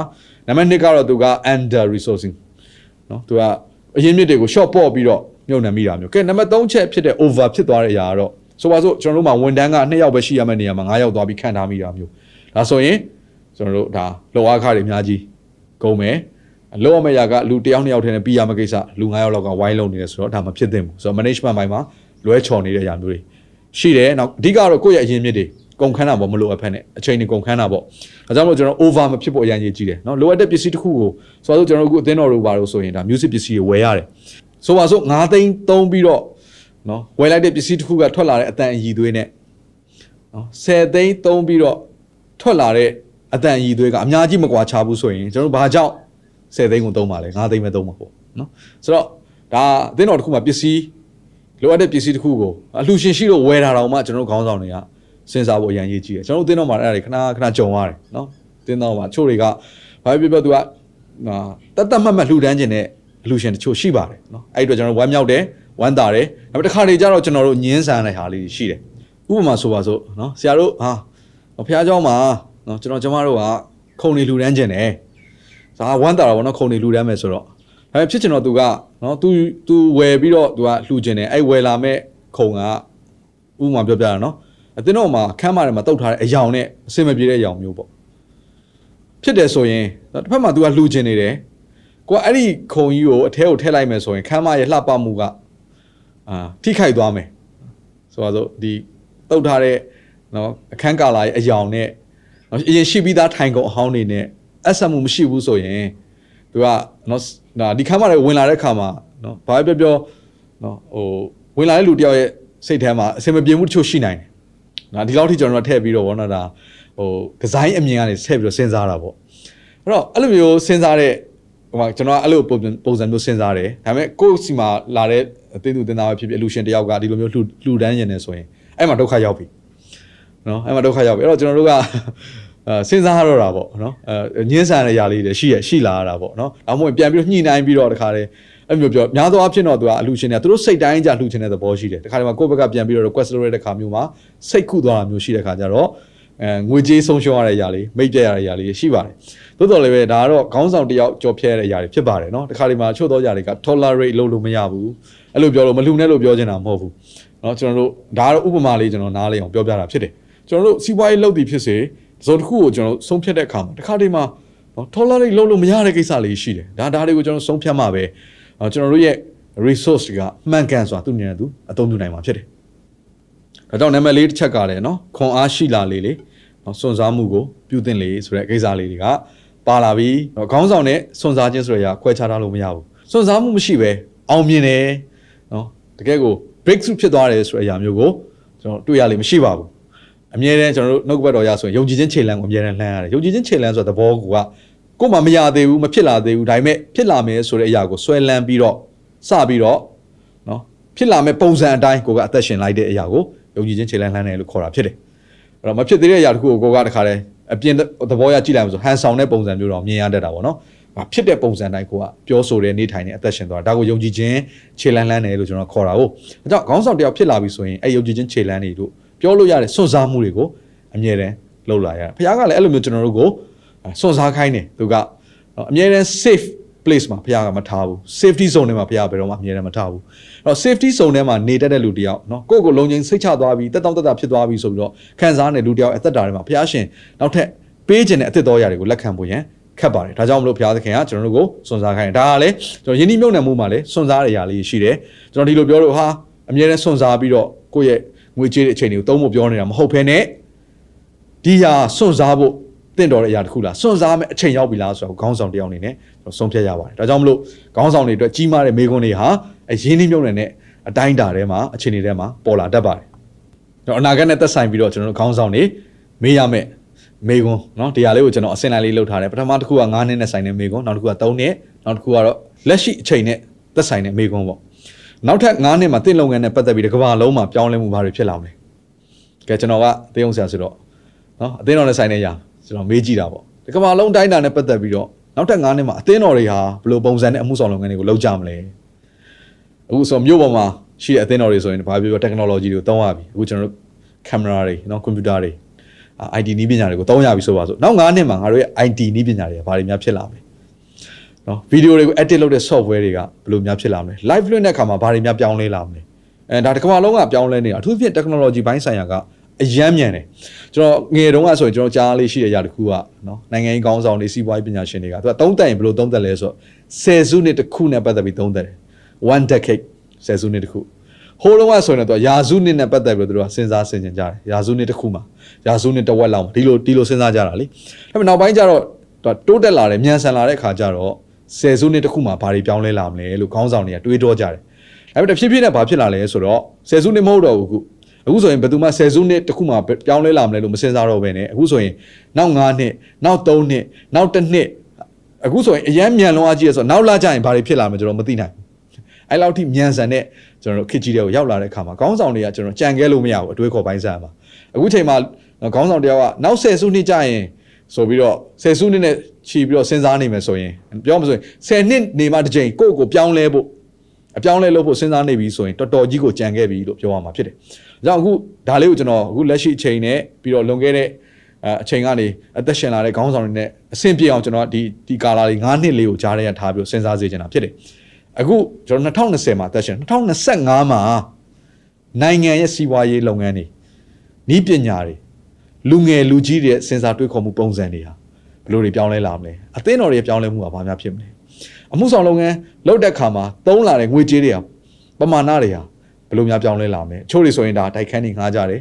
B: နံပါတ်2ကတော့သူက under resourcing နော်သူကအရင်းမြစ်တွေကို short ပေါ့ပြီးတော့ မြှုပ်နှံမိတာမျိုးကဲနံပါတ်3ချက်ဖြစ်တဲ့ over ဖြစ်သွားတဲ့အရာကတော့ဆိုပါစို့ကျွန်တော်တို့မှာဝန်တန်းက2ယောက်ပဲရှိရမယ့်နေရာမှာ9ယောက်သွားပြီးခန့်ထားမိတာမျိုးဒါဆိုရင်ကျွန်တော်တို့ဒါလောအားခတွေအများကြီးကုန်မယ်လောရမယ့်ရာကလူတစ်ယောက်နှစ်ယောက်ထဲနဲ့ပြီးရမယ့်ကိစ္စလူ9ယောက်လောက်ကဝိုင်းလုံးနေတယ်ဆိုတော့ဒါမဖြစ်သင့်ဘူးဆိုတော့ management ဘိုင်းမှာလွဲချော်နေတဲ့အရာမျိုးတွေရှိတယ်နောက်အဓိကတော့ကိုယ့်ရဲ့အရင်းမြစ်တွေကုန်ခန်းတာပေါ့မလိုအပ်ဖက်နဲ့အချိန်တွေကုန်ခန်းတာပေါ့အဲကြောင့်မို့ကျွန်တော် over မဖြစ်ဖို့အရင်ကြီးကြည့်တယ်နော်လိုအပ်တဲ့ပစ္စည်းတစ်ခုကိုဆိုတော့ကျွန်တော်တို့အခုအသင်းတော်တို့ဘာလို့ဆိုရင်ဒါ music ပစ္စည်းတွေဝယ်ရတယ် ဆိုပါစို့9သိန်းသုံးပြီးတော့နော်ဝယ်လိုက်တဲ့ပစ္စည်းတစ်ခုကထွက်လာတဲ့အတန်အည်သွေးနဲ့နော်10သိန်းသုံးပြီးတော့ထွက်လာတဲ့အတန်အည်သွေးကအများကြီးမကွာခြားဘူးဆိုရင်ကျွန်တော်တို့ဘာကြောင့်10သိန်းကိုသုံးပါလဲ9သိန်းပဲသုံးမှာပေါ့နော်ဆိုတော့ဒါအသင်းတော်တစ်ခုမှာပစ္စည်းလိုအပ်တဲ့ပစ္စည်းတစ်ခုကိုအလှရှင်ရှိလို့ဝယ်တာတော့မှကျွန်တော်တို့ခေါင်းဆောင်တွေကစဉ်းစားဖို့အရင်ရေးကြည့်တယ်ကျွန်တော်တို့အသင်းတော်မှာအဲ့ဒါတွေခဏခဏကြုံရတယ်နော်အသင်းတော်မှာချို့တွေကဘာဖြစ်ဖြစ်သူကတတ်တတ်မှတ်မှတ်လှူဒန်းခြင်းနဲ့ အလှရှင်တချို့ရှိပါတယ်နော်အဲ့ဒီတော့ကျွန်တော်ဝမ်းမြောက်တယ်ဝမ်းသာတယ်ဒါပေမဲ့တစ်ခါတလေကျတော့ကျွန်တော်တို့ညင်းဆန်တဲ့ဟာလေးရှိတယ်ဥပမာဆိုပါစို့နော်ဆရာတို့ဟာဖះเจ้าမှာနော်ကျွန်တော်ကျမတို့ကခုံနေလှူဒန်းခြင်းတယ်ဒါဝမ်းသာတာပေါ့နော်ခုံနေလှူဒန်းမယ်ဆိုတော့ဒါပေမဲ့ဖြစ်ချင်တော့သူကနော် तू तू ဝယ်ပြီးတော့ तू ကလှူခြင်းတယ်အဲ့ဝယ်လာမဲ့ခုံကဥပမာပြောပြတာနော်အတင်းတော့မှာခမ်းမထဲမှာတုတ်ထားတဲ့အယောင်နဲ့အစင်မပြေတဲ့အယောင်မျိုးပေါ့ဖြစ်တယ်ဆိုရင်တစ်ဖက်မှာ तू ကလှူခြင်းနေတယ် ကိုကအဲ့ဒီခုံကြီးကိုအထဲကိုထည့်လိုက်မယ်ဆိုရင်ခမ်းမရဲ့လှပမှုကအာထိခိုက်သွားမယ်ဆိုတော့ဒီတုတ်ထားတဲ့နော်အခန်းကာလာရဲ့အယောင်နဲ့နော်အရင်ရှိပြီးသားထိုင်ကုန်အဟောင်းတွေနဲ့အဆက်မှုမရှိဘူးဆိုရင်သူကနော်ဒါဒီခမ်းမတွေဝင်လာတဲ့ခါမှာနော်ဘာပြောပြောနော်ဟိုဝင်လာတဲ့လူတယောက်ရဲ့စိတ်ထဲမှာအစင်မပြေမှုတချို့ရှိနိုင်တယ်နော်ဒီလောက်ထိကျွန်တော်တို့ထည့်ပြီးတော့ဘောနော်ဒါဟိုဒီဇိုင်းအမြင်ကနေထည့်ပြီးတော့စဉ်းစားတာပေါ့အဲ့တော့အဲ့လိုမျိုးစဉ်းစားတဲ့ ဟိုမှာကျွန်တော်အဲ့လိုပုံစံမျိုးစဉ်းစားတယ်ဒါပေမဲ့ကိုယ့်စီမှာလာတဲ့အသိသူတင်သားပဲဖြစ်ဖြစ်အလူရှင်တယောက်ကဒီလိုမျိုးလှူလှူဒန်းရင်နေဆိုရင်အဲ့မှာဒုက္ခရောက်ပြီနော်အဲ့မှာဒုက္ခရောက်ပြီအဲ့တော့ကျွန်တော်တို့ကအဲစဉ်းစားရတော့တာပေါ့နော်အဲညှင်းဆန်တဲ့ຢာလေးတွေရှိရရှိလာရတာပေါ့နော်ဒါမှမဟုတ်ပြန်ပြီးတော့ညှိနှိုင်းပြီးတော့တခါတည်းအဲ့မျိုးပြောများသောအားဖြင့်တော့သူကအလူရှင်တွေကသူတို့စိတ်တိုင်းကြလှူချင်တဲ့သဘောရှိတယ်တခါတည်းမှာကိုယ့်ဘက်ကပြန်ပြီးတော့ request လုပ်ရတဲ့ခါမျိုးမှာစိတ်ခုသွားတာမျိုးရှိတဲ့ခါကျတော့ အဲငွေကြေးဆုံးရှုံးရတဲ့အရာလေးမိတ်ပြရတဲ့အရာလေးရှိပါတယ်သို့တော်လည်းပဲဒါကတော့ခေါင်းဆောင်တယောက်ကြော်ဖြဲရတဲ့အရာတွေဖြစ်ပါတယ်เนาะတခါဒီမှာချို့သောအရာတွေက tolerate လုပ်လို့မရဘူးအဲ့လိုပြောလို့မလှူနဲ့လို့ပြောချင်တာမဟုတ်ဘူးเนาะကျွန်တော်တို့ဒါကတော့ဥပမာလေးကျွန်တော်နားလေအောင်ပြောပြတာဖြစ်တယ်ကျွန်တော်တို့စီးပွားရေးလုပ်သည်ဖြစ်စေဇော်တစ်ခုကိုကျွန်တော်ဆုံးဖြတ်တဲ့အခါမှာတခါဒီမှာနော် tolerate လုပ်လို့မရတဲ့ကိစ္စလေးရှိတယ်ဒါဒါတွေကိုကျွန်တော်ဆုံးဖြတ်မှာပဲကျွန်တော်တို့ရဲ့ resource တွေကမှန်ကန်စွာသူ့နေနဲ့သူအသုံးပြုနိုင်မှာဖြစ်တယ် ဒါကြောင့်နံပါတ်လေးတစ်ချက်ကလည်းနော်ခွန်အားရှိလာလေလေနော်စွန့်စားမှုကိုပြုသင့်လေဆိုတဲ့ကိစ္စလေးတွေကပါလာပြီးခေါင်းဆောင်နဲ့စွန့်စားခြင်းဆိုရခွဲခြားထားလို့မရဘူးစွန့်စားမှုမရှိပဲအောင်မြင်တယ်နော်တကယ်ကို breakthrough ဖြစ်သွားတယ်ဆိုတဲ့အရာမျိုးကိုကျွန်တော်တွေ့ရလိမ့်မရှိပါဘူးအမြဲတမ်းကျွန်တော်တို့နှုတ်ကပတ်တော်ရဆိုရင်ယုံကြည်ခြင်းခြေလှမ်းကိုအမြဲတမ်းလှမ်းရတယ်ယုံကြည်ခြင်းခြေလှမ်းဆိုတဲ့သဘောကကိုယ်မှမရသေးဘူးမဖြစ်လာသေးဘူးဒါပေမဲ့ဖြစ်လာမယ်ဆိုတဲ့အရာကိုဆွဲလန်းပြီးတော့စပြီးတော့နော်ဖြစ်လာမဲ့ပုံစံအတိုင်းကိုကအသက်ရှင်လိုက်တဲ့အရာကို ယုံကြည်ခြင်းခြေလှမ်းလှမ်းတယ်လို့ခေါ်တာဖြစ်တယ်အဲ့တော့မဖြစ်သေးတဲ့အရာတခုကိုကိုကတခါတည်းအပြင်သဘောရကြည့်လိုက်မှဆိုဟန်ဆောင်တဲ့ပုံစံမျိုးတော့မြင်ရတတ်တာပေါ့နော်ဖြစ်တဲ့ပုံစံတိုင်းကိုကပြောဆိုတဲ့နေထိုင်တဲ့အသက်ရှင်သွားတာဒါကိုယုံကြည်ခြင်းခြေလန်းလန်းတယ်လို့ကျွန်တော်ခေါ်တာဟုတ်အဲကြောင့်ခေါင်းဆောင်တယောက်ဖြစ်လာပြီဆိုရင်အဲယုံကြည်ခြင်းခြေလန်းတွေတို့ပြောလို့ရတဲ့စွန့်စားမှုတွေကိုအမြဲတမ်းလုပ်လာရတယ်ဘုရားကလည်းအဲ့လိုမျိုးကျွန်တော်တို့ကိုစွန့်စားခိုင်းတယ်သူကအမြဲတမ်း safe place မှာဘုရားကမထားဘူး safety zone ထဲမှာဘုရားဘယ်တော့မှအမြဲတမ်းမထားဘူးအဲ့တော့ safety zone ထဲမှာနေတတ်တဲ့လူတယောက်နော်ကိုယ့်ကိုလုံခြုံစိတ်ချသွားပြီးတက်တောင့်တက်တာဖြစ်သွားပြီးဆိုပြီးတော့ခံစားနေလူတယောက်အသက်တာထဲမှာဘုရားရှင်နောက်ထပ်ပေးခြင်းတဲ့အသက်တော်ရာတွေကိုလက်ခံဖို့ရန်ခက်ပါတယ်ဒါကြောင့်မလို့ဘုရားသခင်ကကျွန်တော်တို့ကိုစွန့်စားခိုင်းတယ်ဒါကလည်းကျွန်တော်ယဉ်ဒီမြုံနယ်မှုမှာလည်းစွန့်စားတဲ့အရာလေးရှိတယ်ကျွန်တော်ဒီလိုပြောလို့ဟာအမြဲတမ်းစွန့်စားပြီးတော့ကိုယ့်ရဲ့ငွေကြေးတဲ့အချိန်တွေကိုသုံးဖို့ပြောနေတာမဟုတ်ဘဲနဲ့ဒီဟာစွန့်စားဖို့ တင့်တော်တဲ့အရာတစ်ခုလားစွန့်စားမဲ့အချိန်ရောက်ပြီလားဆိုတော့ခေါင်းဆောင်တယောက်အနေနဲ့ကျွန်တော်ဆုံးဖြတ်ရပါတယ်ဒါကြောင့်မလို့ခေါင်းဆောင်တွေအတွက်ကြီးမားတဲ့မေးခွန်းတွေဟာအရင်းနှီးမြုံနယ်နဲ့အတိုင်းတာထဲမှာအချိန်တွေထဲမှာပေါ်လာတတ်ပါတယ်ကျွန်တော်အနာဂတ်နဲ့သက်ဆိုင်ပြီးတော့ကျွန်တော်တို့ခေါင်းဆောင်တွေမေးရမယ်မေကွန်းเนาะတရားလေးကိုကျွန်တော်အစင်လိုက်လေးလုပ်ထားတယ်ပထမတစ်ခုက9နှစ်နဲ့ဆိုင်တဲ့မေကွန်းနောက်တစ်ခုက3နှစ်နောက်တစ်ခုကတော့လက်ရှိအချိန်နဲ့သက်ဆိုင်တဲ့မေကွန်းပေါ့နောက်ထပ်9နှစ်မှာတင့်လုပ်ငန်းနဲ့ပတ်သက်ပြီးတကဘာလုံးမှာပြောင်းလဲမှုဘာတွေဖြစ်လာမလဲကဲကျွန်တော်ကတေးအောင်ဆရာဆိုတော့เนาะအသင်းတော်နဲ့ဆိုင်တဲ့ຢာ ကျွန်တော်မေးကြည့်တာပေါ့တကဘာလုံးတိုင်းတာနဲ့ပတ်သက်ပြီးတော့နောက်ထပ်9နှစ်မှာအသင်းတော်တွေဟာဘယ်လိုပုံစံနဲ့အမှုဆောင်လုပ်ငန်းတွေကိုလုပ်ကြမလဲအခုဆိုမြို့ပေါ်မှာရှိတဲ့အသင်းတော်တွေဆိုရင်ဘာပြောပြော technology တွေကိုသုံးရပြီအခုကျွန်တော်တို့ကင်မရာတွေနော်ကွန်ပျူတာတွေ IT နည်းပညာတွေကိုတောင်းရပြီဆိုပါစို့နောက်9နှစ်မှာငါတို့ရဲ့ IT နည်းပညာတွေကဘာတွေများဖြစ်လာမလဲနော်ဗီဒီယိုတွေကို edit လုပ်တဲ့ software တွေကဘယ်လိုများဖြစ်လာမလဲ live လွှင့်တဲ့အခါမှာဘာတွေများပြောင်းလဲလာမလဲအဲဒါတစ်ကမ္ဘာလုံးကပြောင်းလဲနေတာအထူးသဖြင့် technology ဘိုင်းဆိုင်ရာက အယမ်းမြန်တယ်ကျွန်တော်ငယ်တုန်းကဆိုရင်ကျွန်တော်ကြားလေးရှိတဲ့အရာတစ်ခုကနော်နိုင်ငံရေးကောင်းဆောင်တွေစီးပွားရေးပညာရှင်တွေကသူကသုံးသပ်ရင်ဘယ်လိုသုံးသပ်လဲဆိုတော့ဆယ်စုနှစ်တစ်ခုနဲ့ပတ်သက်ပြီးသုံးသပ်တယ် one decade ဆယ်စုနှစ်တစ်ခုဟိုးလုံးကဆိုရင်တော့ရာစုနှစ်နဲ့ပတ်သက်ပြီးတော့သူတို့ကစဉ်းစားဆင်ခြင်ကြတယ်ရာစုနှစ်တစ်ခုမှာရာစုနှစ်တစ်ဝက်လောက်မှာဒီလိုဒီလိုစဉ်းစားကြတာလေဒါပေမဲ့နောက်ပိုင်းကျတော့တိုးတက်လာတယ်မြန်ဆန်လာတဲ့ခါကျတော့ဆယ်စုနှစ်တစ်ခုမှာဘာတွေပြောင်းလဲလာမလဲလို့ခေါင်းဆောင်တွေကတွေးတောကြတယ်ဒါပေမဲ့တဖြည်းဖြည်းနဲ့ဘာဖြစ်လာလဲဆိုတော့ဆယ်စုနှစ်မဟုတ်တော့ဘူးအခု အခုဆိုရင်ဘယ်သူမှဆယ်စုနှစ်တစ်ခုမှပြောင်းလဲလာမလဲလို့မစဉ်းစားတော့ဘဲနဲ့အခုဆိုရင်နောက်9နှစ်နောက်3နှစ်နောက်1နှစ်အခုဆိုရင်အရန်မြန်လွန်အားကြီးရဆိုတော့နောက်လာကြရင်ဘာတွေဖြစ်လာမလဲကျွန်တော်မသိနိုင်ဘူးအဲ့လောက်ထိမြန်ဆန်တဲ့ကျွန်တော်တို့ခစ်ကြီးတွေကိုရောက်လာတဲ့အခါမှာခေါင်းဆောင်တွေကကျွန်တော်ကြံခဲလို့မရဘူးအတွေးခေါ်ပိုင်းဆိုင်မှာအခုချိန်မှာခေါင်းဆောင်တယောက်ကနောက်ဆယ်စုနှစ်ကြာရင်ဆိုပြီးတော့ဆယ်စုနှစ်နဲ့ခြီးပြီးတော့စဉ်းစားနေမယ်ဆိုရင်ပြောမှဆိုရင်ဆယ်နှစ်နေမှတစ်ချိန်ကိုယ့်ကိုပြောင်းလဲဖို့အပြောင်းလဲလုပ်ဖို့စဉ်းစားနေပြီဆိုရင်တော်တော်ကြီးကိုကြံခဲ့ပြီလို့ပြောရမှာဖြစ်တယ်။ ဒါကြောင့်အခုဒါလေးကိုကျွန်တော်အခုလက်ရှိအချိန်နဲ့ပြီးတော့လွန်ခဲ့တဲ့အချိန်ကနေအသက်ရှင်လာတဲ့ခေါင်းဆောင်တွေနဲ့အဆင်ပြေအောင်ကျွန်တော်ဒီဒီကာလာလေး9နှစ်လေးကိုကြားရထားပြီးစဉ်းစားစေချင်တာဖြစ်တယ်။အခုကျွန်တော်2020မှာအသက်ရှင်2025မှာနိုင်ငံရဲ့စီးပွားရေးလုပ်ငန်းတွေဤပညာတွေလူငယ်လူကြီးတွေစဉ်းစားတွေးခေါ်မှုပုံစံတွေဟာဘယ်လိုတွေပြောင်းလဲလာမလဲအသင်းတော်တွေပြောင်းလဲမှုကဘာများဖြစ်မလဲအမှုဆောင်လုပ်ငန်းလုပ်တဲ့ခါမှာသုံးလာတဲ့ငွေကြေးတွေဟာပမာဏတွေဟာ ဘယ်လိုများပြောင်းလဲလာမလဲအချို့တွေဆိုရင်ဒါတိုက်ခန်းတွေငှားကြတယ်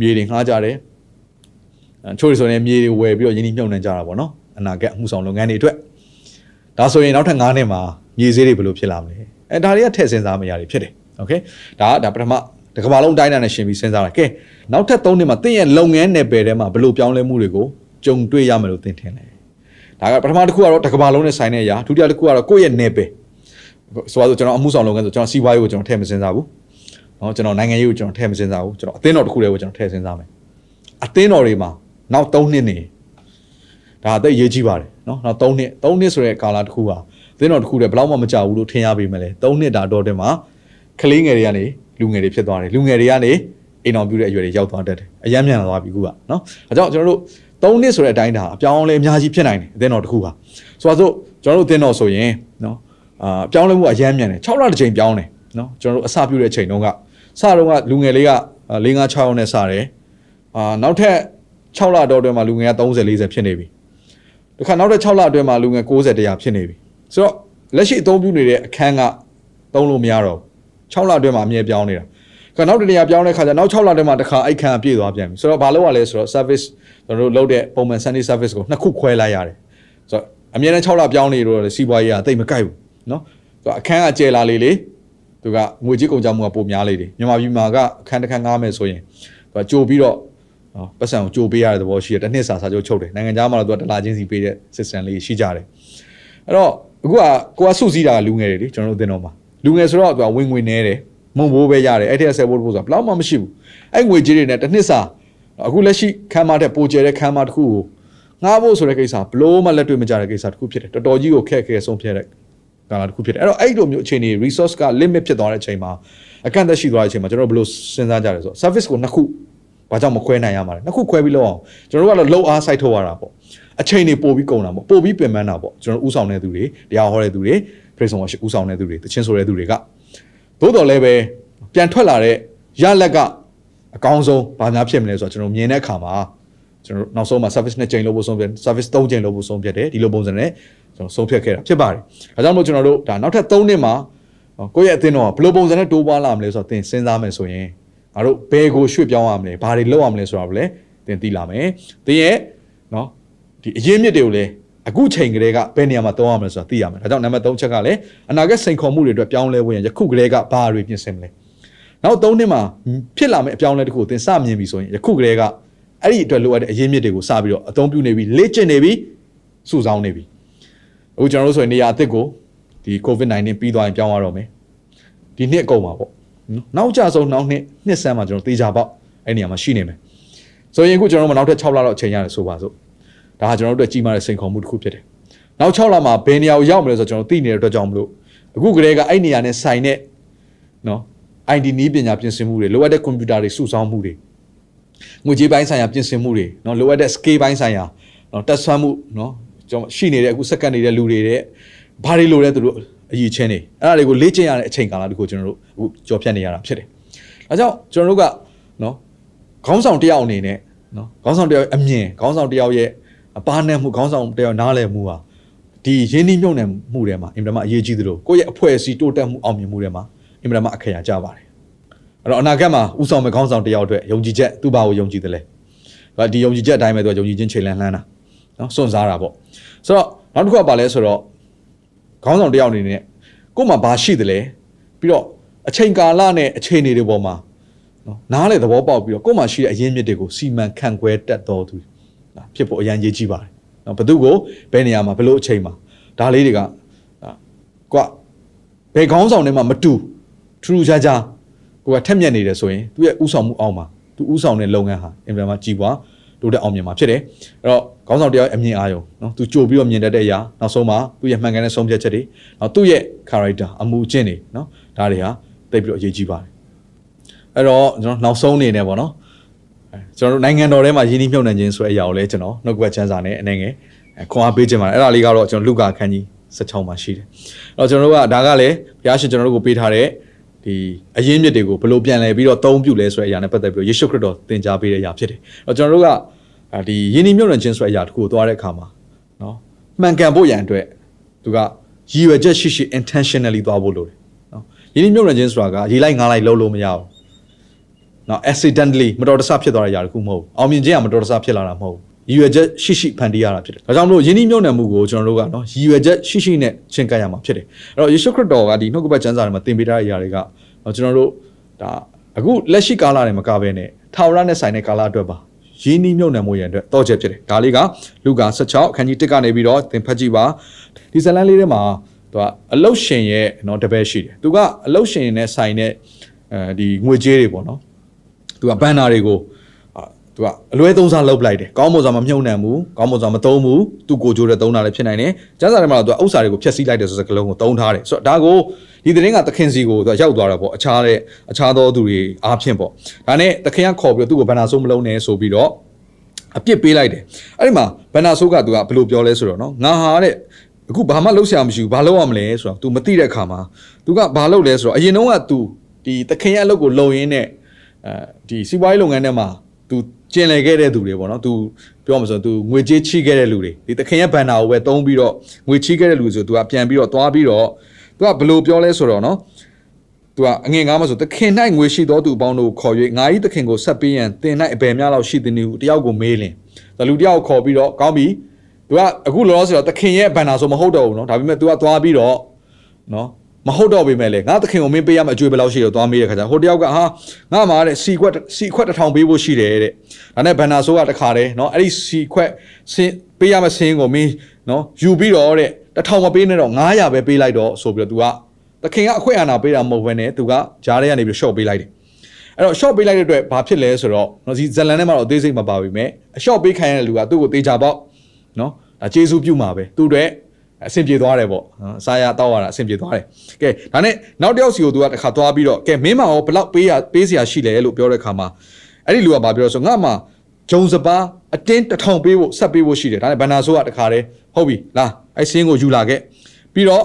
B: မြေတွေငှားကြတယ်အချို့တွေဆိုရင်မြေတွေဝယ်ပြီးတော့ယင်းနှမြုပ်နှံကြတာပေါ့နော်အနာဂတ်အမှုဆောင်လုပ်ငန်းတွေအတွက်ဒါဆိုရင်နောက်ထပ်9နှစ်မှာမြေဈေးတွေဘယ်လိုဖြစ်လာမလဲအဲဒါတွေကထည့်စဉ်းစားမရတွေဖြစ်တယ်โอเคဒါကဒါပထမတစ်ကမ္ဘာလုံးတိုင်းတာနဲ့ရှင်ပြီးစဉ်းစားတာကဲနောက်ထပ်3နှစ်မှာတင့်ရဲ့လုပ်ငန်းနယ်ပယ်ထဲမှာဘယ်လိုပြောင်းလဲမှုတွေကိုကြုံတွေ့ရမယ်လို့သင်ထင်လဲဒါကပထမတစ်ခုကတော့တစ်ကမ္ဘာလုံးနဲ့ဆိုင်တဲ့အရာဒုတိယတစ်ခုကတော့ကိုယ့်ရဲ့နယ်ပယ်ဆိုတော့ကျွန်တော်အမှုဆောင်လုပ်ငန်းဆိုကျွန်တော်စီးပွားရေးကိုကျွန်တော်ထည့်မစဉ်းစားဘူး နော်ကျွန်တော်နိုင်ငံရေးကိုကျွန်တော်ထည့်မစင်စားဘူးကျွန်တော်အသင်းတော်တစ်ခုတည်းကိုကျွန်တော်ထည့်စင်စားမယ်အသင်းတော်တွေမှာနောက်3နှစ်နေဒါအသက်ရေးကြီးပါတယ်နော်နောက်3နှစ်3နှစ်ဆိုတဲ့ကာလတစ်ခုဟာအသင်းတော်တစ်ခုတည်းဘယ်တော့မှမကြောက်ဘူးလို့ထင်ရပေမဲ့လည်း3နှစ်ဒါတော့တည်းမှာကလေးငယ်တွေကနေလူငယ်တွေဖြစ်သွားတယ်လူငယ်တွေကနေအိမ်တော်ပြုတဲ့အရွယ်တွေရောက်သွားတတ်တယ်အယမ်းမြန်သွားပြီခုကနော်အဲကြောင့်ကျွန်တော်တို့3နှစ်ဆိုတဲ့အတိုင်းဒါအပြောင်းအလဲအများကြီးဖြစ်နိုင်တယ်အသင်းတော်တစ်ခုဟာဆိုတော့ကျွန်တော်တို့အသင်းတော်ဆိုရင်နော်အာပြောင်းလဲမှုအယမ်းမြန်တယ်6လတစ်ချိန်ပြောင်းတယ်နော်ကျွန်တော်တို့အစပြုတဲ့အချိန်တုန်းက စတုန်းကလူငယ်လေးက၄၅6ရောက်နဲ့စတယ်အာနောက်ထပ်6လတော့အတွင်းမှာလူငယ်က30 40ဖြစ်နေပြီတခါနောက်ထပ်6လအတွင်းမှာလူငယ်90 100ဖြစ်နေပြီဆိုတော့လက်ရှိအသုံးပြုနေတဲ့အခန်းကသုံးလို့မရတော့ဘူး6လအတွင်းမှာအမြဲပြောင်းနေတာကနောက်တနေရာပြောင်းတဲ့ခါကျနောက်6လတည်းမှာတစ်ခါအိုက်ခံအပြည့်သွားပြန်ပြီဆိုတော့ဘာလုပ်ရလဲဆိုတော့ service ကျွန်တော်တို့လုပ်တဲ့ပုံမှန် Sunday service ကိုနှစ်ခုခွဲလိုက်ရတယ်ဆိုတော့အမြဲတမ်း6လပြောင်းနေတော့စီးပွားရေးကတိတ်မကိုက်ဘူးเนาะဆိုတော့အခန်းကကျဲလာလေလေ သူကငွေကြေးကုန်ကြမှုကပိုများလေတယ်မြန်မာပြည်မှာကအခန်းတစ်ခန်းငားမယ်ဆိုရင်သူကကြိုပြီးတော့နော်ပတ်စံကိုကြိုပေးရတဲ့သဘောရှိတယ်တစ်နှစ်စာစာချုပ်ချုပ်တယ်နိုင်ငံခြားမှာတော့သူကတလားချင်းစီပေးတဲ့ system လေးရှိကြတယ်အဲ့တော့အခုကကိုကစုစည်းတာလူငယ်တွေလေကျွန်တော်တို့အသင်းတော်မှာလူငယ်ဆိုတော့သူကဝင်ငွေနေတယ်မုံဘိုးပဲရတယ်အဲ့ထက်ဆယ်ဘိုးဖို့ဆိုတာဘလောက်မှမရှိဘူးအဲ့ငွေကြေးတွေနဲ့တစ်နှစ်စာအခုလက်ရှိခမ်းမတဲ့ပိုကျဲတဲ့ခမ်းမတစ်ခုကိုငှားဖို့ဆိုတဲ့ကိစ္စဘလို့မှလက်တွေ့မကြတဲ့ကိစ္စတစ်ခုဖြစ်တယ်တော်တော်ကြီးကိုခက်ခဲဆုံးဖြစ်တဲ့ ကာလတစ်ခုဖြစ်တယ်အဲ့တော့အဲ့လိုမျိုးအခြေအနေ resource က limit ဖြစ်သွားတဲ့အချိန်မှာအကန့်အသတ်ရှိသွားတဲ့အချိန်မှာကျွန်တော်ဘယ်လိုစဉ်းစားကြလဲဆိုတော့ service ကိုနှစ်ခုဘာကြောင့်မခွဲနိုင်ရမှာလဲနှစ်ခုခွဲပြီးလောက်အောင်ကျွန်တော်တို့ကတော့ low အား site ထုတ်ရတာပေါ့အချိန်တွေပို့ပြီးကုန်တာပေါ့ပို့ပြီးပြင်ပန်းတာပေါ့ကျွန်တော်ဥဆောင်တဲ့သူတွေတရားဟောတဲ့သူတွေ praise and worship ဥဆောင်တဲ့သူတွေတခြင်းဆိုတဲ့သူတွေကသို့တော်လည်းပဲပြန်ထွက်လာတဲ့ရလက်ကအကောင်းဆုံးဘာများဖြစ်မလဲဆိုတော့ကျွန်တော်မြင်တဲ့အခါမှာ ကျွန်တော်နောက်ဆုံးမှာ service နှစ်ကြိမ်လုပ်ဖို့ဆုံးဖြတ် service 3ကြိမ်လုပ်ဖို့ဆုံးဖြတ်တယ်ဒီလိုပုံစံနဲ့ကျွန်တော်ဆုံးဖြတ်ခဲ့တာဖြစ်ပါတယ်။ဒါကြောင့်မို့ကျွန်တော်တို့ဒါနောက်ထပ်3နှစ်မှာကိုယ့်ရဲ့အသင်းတော်ကဘယ်လိုပုံစံနဲ့တိုးပွားလာမလဲဆိုတော့သင်စဉ်းစားမယ်ဆိုရင်ငါတို့ဘယ်ကိုရွှေ့ပြောင်းရမလဲဘာတွေလုပ်ရမလဲဆိုတာကိုလည်းသင်သိလာမယ်။သင်ရဲ့နော်ဒီအရေးမြစ်တွေကိုလည်းအခုချိန်ကလေးကဘယ်နေရာမှာသုံးရမလဲဆိုတာသိရမယ်။ဒါကြောင့်နံပါတ်3ချက်ကလည်းအနာဂတ်စိန်ခေါ်မှုတွေအတွက်ပြောင်းလဲဖို့ရင်ယခုကလေးကဘာတွေပြင်ဆင်မလဲ။နောက်3နှစ်မှာဖြစ်လာမယ့်အပြောင်းလဲတစ်ခုကိုသင်စမြင်ပြီဆိုရင်ယခုကလေးက အဲ့ဒီအတွက်လိုအပ်တဲ့အရေးမြစ်တွေကိုစပြီးတော့အသုံးပြုနေပြီလေ့ကျင့်နေပြီစုဆောင်းနေပြီ။အခုကျွန်တော်တို့ဆိုရင်နေရာအသစ်ကိုဒီ COVID-19 ပြီးသွားရင်ပြောင်းရတော့မယ်။ဒီနှစ်အကုန်ပါပေါ့။နောက်ကြဆုံးနောက်နှစ်နှစ်ဆန်းမှာကျွန်တော်တေချာပေါက်အဲ့နေရာမှာရှိနေမယ်။ဆိုရင်အခုကျွန်တော်တို့နောက်ထပ်6လလောက်အချိန်ရတယ်ဆိုပါစို့။ဒါဟာကျွန်တော်တို့အတွက်ကြီးမားတဲ့စိန်ခေါ်မှုတစ်ခုဖြစ်တယ်။နောက်6လမှာဘယ်နေရာကိုရောက်မလဲဆိုတော့ကျွန်တော်သိနေတဲ့အတွက်ကြောင့်မလို့အခုကလေးကအဲ့နေရာနဲ့ဆိုင်တဲ့နော် ID နည်းပညာပြင်ဆင်မှုတွေလိုအပ်တဲ့ကွန်ပျူတာတွေစုဆောင်းမှုတွေ ငွေကြေးပိုင်းဆိုင်ရာပြင်ဆင်မှုတွေเนาะလိုအပ်တဲ့ scale ပိုင်းဆိုင်ရာเนาะတက်ဆွမ်းမှုเนาะကျွန်တော်ရှိနေတဲ့အခုစက္ကန့်နေတဲ့လူတွေတဲ့ဘာတွေလိုလဲသူတို့အရေးချင်းနေအဲ့ဒါတွေကိုလေ့ကျင့်ရတဲ့အချိန်ကာလတခုကျွန်တော်တို့အခုကြော်ဖြတ်နေရတာဖြစ်တယ်။ဒါကြောင့်ကျွန်တော်တို့ကเนาะခေါင်းဆောင်တယောက်အနေနဲ့เนาะခေါင်းဆောင်တယောက်အမြင်ခေါင်းဆောင်တယောက်ရဲ့အပါနဲ့မှုခေါင်းဆောင်တယောက်နားလည်မှုဟာဒီရင်းနှီးမြုပ်နှံမှုတွေမှာအင်တာမအရေးကြီးသလိုကိုယ့်ရဲ့အဖွဲ့အစည်းတိုးတက်မှုအောင်မြင်မှုတွေမှာအင်တာမအခရာကြပါတယ်အဲ့ တော့အနာဂတ်မှာဥဆောင်မဲ့ခေါင်းဆောင်တယောက်အတွက်ယုံကြည်ချက်သူ့ဘာကိုယုံကြည်တယ်လဲဒါဒီယုံကြည်ချက်အတိုင်းပဲသူကယုံကြည်ခြင်းခြေလှမ်းလှမ်းတာနော်စွန့်စားတာပေါ့ဆိုတော့နောက်တစ်ခုကပါလဲဆိုတော့ခေါင်းဆောင်တယောက်အနေနဲ့ကို့မှာဘာရှိတယ်လဲပြီးတော့အချိန်ကာလနဲ့အခြေအနေတွေပေါ်မှာနော်နားလေသဘောပေါက်ပြီးတော့ကို့မှာရှိတဲ့အရင်းမြစ်တွေကိုစီမံခန့်ခွဲတတ်တော်သူနော်ဖြစ်ဖို့အရန်ရေးကြီးပါတယ်နော်ဘသူကိုဘယ်နေရာမှာဘယ်လိုအချိန်မှာဒါလေးတွေကကွာဘယ်ခေါင်းဆောင်တွေမှမတူထူးထူးခြားခြား ကိုကထက်မြက်နေတယ်ဆိုရင်သူ့ရဲ့ဥဆောင်မှုအောက်မှာသူဥဆောင်တဲ့လုပ်ငန်းဟာအင်တာမှာကြီးပွားတိုးတက်အောင်မြင်မှာဖြစ်တယ်အဲ့တော့ခေါင်းဆောင်တယောက်အမြင်အာရုံနော်သူကြိုပြီးတော့မြင်တတ်တဲ့အရာနောက်ဆုံးမှာသူ့ရဲ့မှန်ကန်တဲ့ဆုံးဖြတ်ချက်တွေနောက်သူ့ရဲ့ character အမှုအကျင့်တွေနော်ဒါတွေဟာသိပြီးတော့အရေးကြီးပါတယ်အဲ့တော့ကျွန်တော်နောက်ဆုံးအနေနဲ့ပေါ့နော်အဲကျွန်တော်တို့နိုင်ငံတော်ထဲမှာယင်းနှိမ့်မြုပ်နှံခြင်းဆိုတဲ့အရာကိုလည်းကျွန်တော်နှုတ်ကပတ်ချမ်းစာနဲ့အနေငယ်ခွန်အားပေးခြင်းပါတယ်အဲ့ဒါလေးကတော့ကျွန်တော်လူကာခန်းကြီး16မှာရှိတယ်အဲ့တော့ကျွန်တော်တို့ကဒါကလည်းဘုရားရှင်ကျွန်တော်တို့ကိုပေးထားတဲ့ ဒီအရင်းမြစ်တွေကိုဘယ်လိုပြန်လဲပြီးတော့သုံးပြုလဲဆိုတဲ့အရာနဲ့ပတ်သက်ပြီးတော့ယေရှုခရစ်တော်သင်ကြားပေးတဲ့အရာဖြစ်တယ်။အဲ့တော့ကျွန်တော်တို့ကဒီယင်းနှိမ့်မြုပ်နှံခြင်းဆိုတဲ့အရာတခုကိုသွားတဲ့အခါမှာနော်မှန်ကန်ဖို့ရန်အတွက်သူကရည်ရွယ်ချက်ရှိရှိ intentionally သွားဖို့လိုတယ်နော်ယင်းနှိမ့်မြုပ်နှံခြင်းဆိုတာကရေလိုက်ငါးလိုက်လုံးလို့မရဘူးနော် accidentally မတော်တဆဖြစ်သွားတဲ့အရာတခုမဟုတ်ဘူးအောင်မြင်ခြင်းကမတော်တဆဖြစ်လာတာမဟုတ်ဘူး ရည်ရွယ်ချက်ရှိရှိဖန်တီးရတာဖြစ်တယ်။ဒါကြောင့်မလို့ယင်းနှိမ့်မြုပ်နှံမှုကိုကျွန်တော်တို့ကနော်ရည်ရွယ်ချက်ရှိရှိနဲ့ရှင်းကပ်ရမှာဖြစ်တယ်။အဲ့တော့ယေရှုခရစ်တော်ကဒီနှုတ်ကပတ်ကျမ်းစာထဲမှာသင်ပေးထားတဲ့အရာတွေကကျွန်တော်တို့ဒါအခုလက်ရှိကာလတွေမကဘဲနဲ့ထာဝရနဲ့ဆိုင်တဲ့ကာလအတွက်ပါရင်းနှီးမြုပ်နှံမှုရန်အတွက်တောချက်ဖြစ်တယ်ဒါလေးကလူကာ16အခန်းကြီး1ကနေပြီးတော့သင်ဖတ်ကြည့်ပါဒီဇလန်လေးထဲမှာသူကအလုတ်ရှင်ရဲ့နော်တပည့်ရှိတယ်သူကအလုတ်ရှင်နဲ့ဆိုင်တဲ့အဲဒီငွေကြေးတွေပေါ့နော်သူကဘန်နာတွေကို သူကအလွဲသုံးစားလုပ်လိုက်တယ်ကောင်းမွန်စွာမမြုပ်နှံဘူးကောင်းမွန်စွာမသုံးဘူးသူကိုကြိုးတဲ့သုံးတာလည်းဖြစ်နိုင်တယ်ကျန်းစာထဲမှာတော့သူကဥစ္စာတွေကိုဖျက်ဆီးလိုက်တယ်ဆိုတဲ့ကလုံးကိုသုံးထားတယ်ဆိုတော့ဒါကိုဒီသတင်းကသခင်စီကိုသူရောက်သွားတာပေါ့အခြားတဲ့အခြားသောသူတွေအားဖြင့်ပေါ့ဒါနဲ့သခင်ကခေါ်ပြီးတော့သူ့ကိုဘန်နာဆိုးမလုံးနဲ့ဆိုပြီးတော့အပြစ်ပေးလိုက်တယ်အဲ့ဒီမှာဘန်နာဆိုးကသူကဘယ်လိုပြောလဲဆိုတော့နော်ငါဟာတဲ့အခုဘာမှလုပ်ဆရာမရှိဘူးဘာလုပ်ရမလဲဆိုတော့ तू မသိတဲ့အခါမှာ तू ကဘာလုပ်လဲဆိုတော့အရင်တုန်းက तू ဒီသခင်ရဲ့အလုပ်ကိုလုပ်ရင်းနဲ့အဲဒီစီးပွားရေးလုပ်ငန်းထဲမှာ तू ကျင်လည်ခဲ့တဲ့သူတွေပေါ့နော်။ तू ပြောမှဆို तू ငွေကြေးချိခဲ့တဲ့လူတွေဒီတခင်ရဲ့ဘန်နာကိုပဲတုံးပြီးတော့ငွေချိခဲ့တဲ့လူဆို तू ကပြန်ပြီးတော့သွားပြီးတော့ तू ကဘလို့ပြောလဲဆိုတော့နော်။ तू ကအငင်ကားမှဆိုတခင်၌ငွေရှိသောသူအပေါင်းတို့ခေါ်၍ငါ၏တခင်ကိုဆက်ပေးရန်တင်၌အဘယ်များလောက်ရှိသည်နည်းဟုတယောက်ကိုမေးလင်။ဒါလူတယောက်ကိုခေါ်ပြီးတော့ကောင်းပြီ။ तू ကအခုလောလောဆယ်တော့တခင်ရဲ့ဘန်နာဆိုမဟုတ်တော့ဘူးနော်။ဒါပေမဲ့ तू ကသွားပြီးတော့နော် မဟုတ်တော့ပေမဲ့လေငါသခင်ကိုမင်းပေးရမယ့်အကျွေးဘယ်လောက်ရှိရောသွားမေးတဲ့ခါကျဟိုတယောက်ကဟာငါမှာတဲ့စီခွက်စီခွက်တစ်ထောင်ပေးဖို့ရှိတယ်တဲ့ဒါနဲ့ဘန်နာဆိုးကတခါတည်းနော်အဲ့ဒီစီခွက်စင်းပေးရမယ့်စင်းကိုမင်းနော်ယူပြီးတော့တဲ့တစ်ထောင်မပေးနဲ့တော့900ပဲပေးလိုက်တော့ဆိုပြီးတော့ तू ကသခင်ကအခွင့်အာဏာပေးတာမဟုတ်ဘဲနဲ့ तू ကဂျားထဲကနေပြီးရှော့ပေးလိုက်တယ်အဲ့တော့ short ပေးလိုက်တဲ့အတွက်ဘာဖြစ်လဲဆိုတော့နော်ဒီဇလန်ထဲမှာတော့အသေးစိတ်မပါပြီမဲ့အ short ပေးခံရတဲ့လူကသူ့ကိုတေချာပေါက်နော်ဒါကျေးဇူးပြုမှာပဲသူ့အတွက် အဆင်ပြေသွားတယ်ပေါ့နော်အစာရတောက်ရတာအဆင်ပြေသွားတယ်ကဲဒါနဲ့နောက်တစ်ယောက်စီကိုသူကတစ်ခါသွားပြီးတော့ကဲမင်းမရောဘလောက်ပေးရပေးစရာရှိလဲလို့ပြောတဲ့ခါမှာအဲ့ဒီလူကဘာပြောဆိုငါမှဂျုံစပါအတင်းတထောင်ပေးဖို့ဆက်ပေးဖို့ရှိတယ်ဒါနဲ့ဘန်နာဆိုးကတခါတည်းဟုတ်ပြီလားအဲ့စင်းကိုယူလာခဲ့ပြီးတော့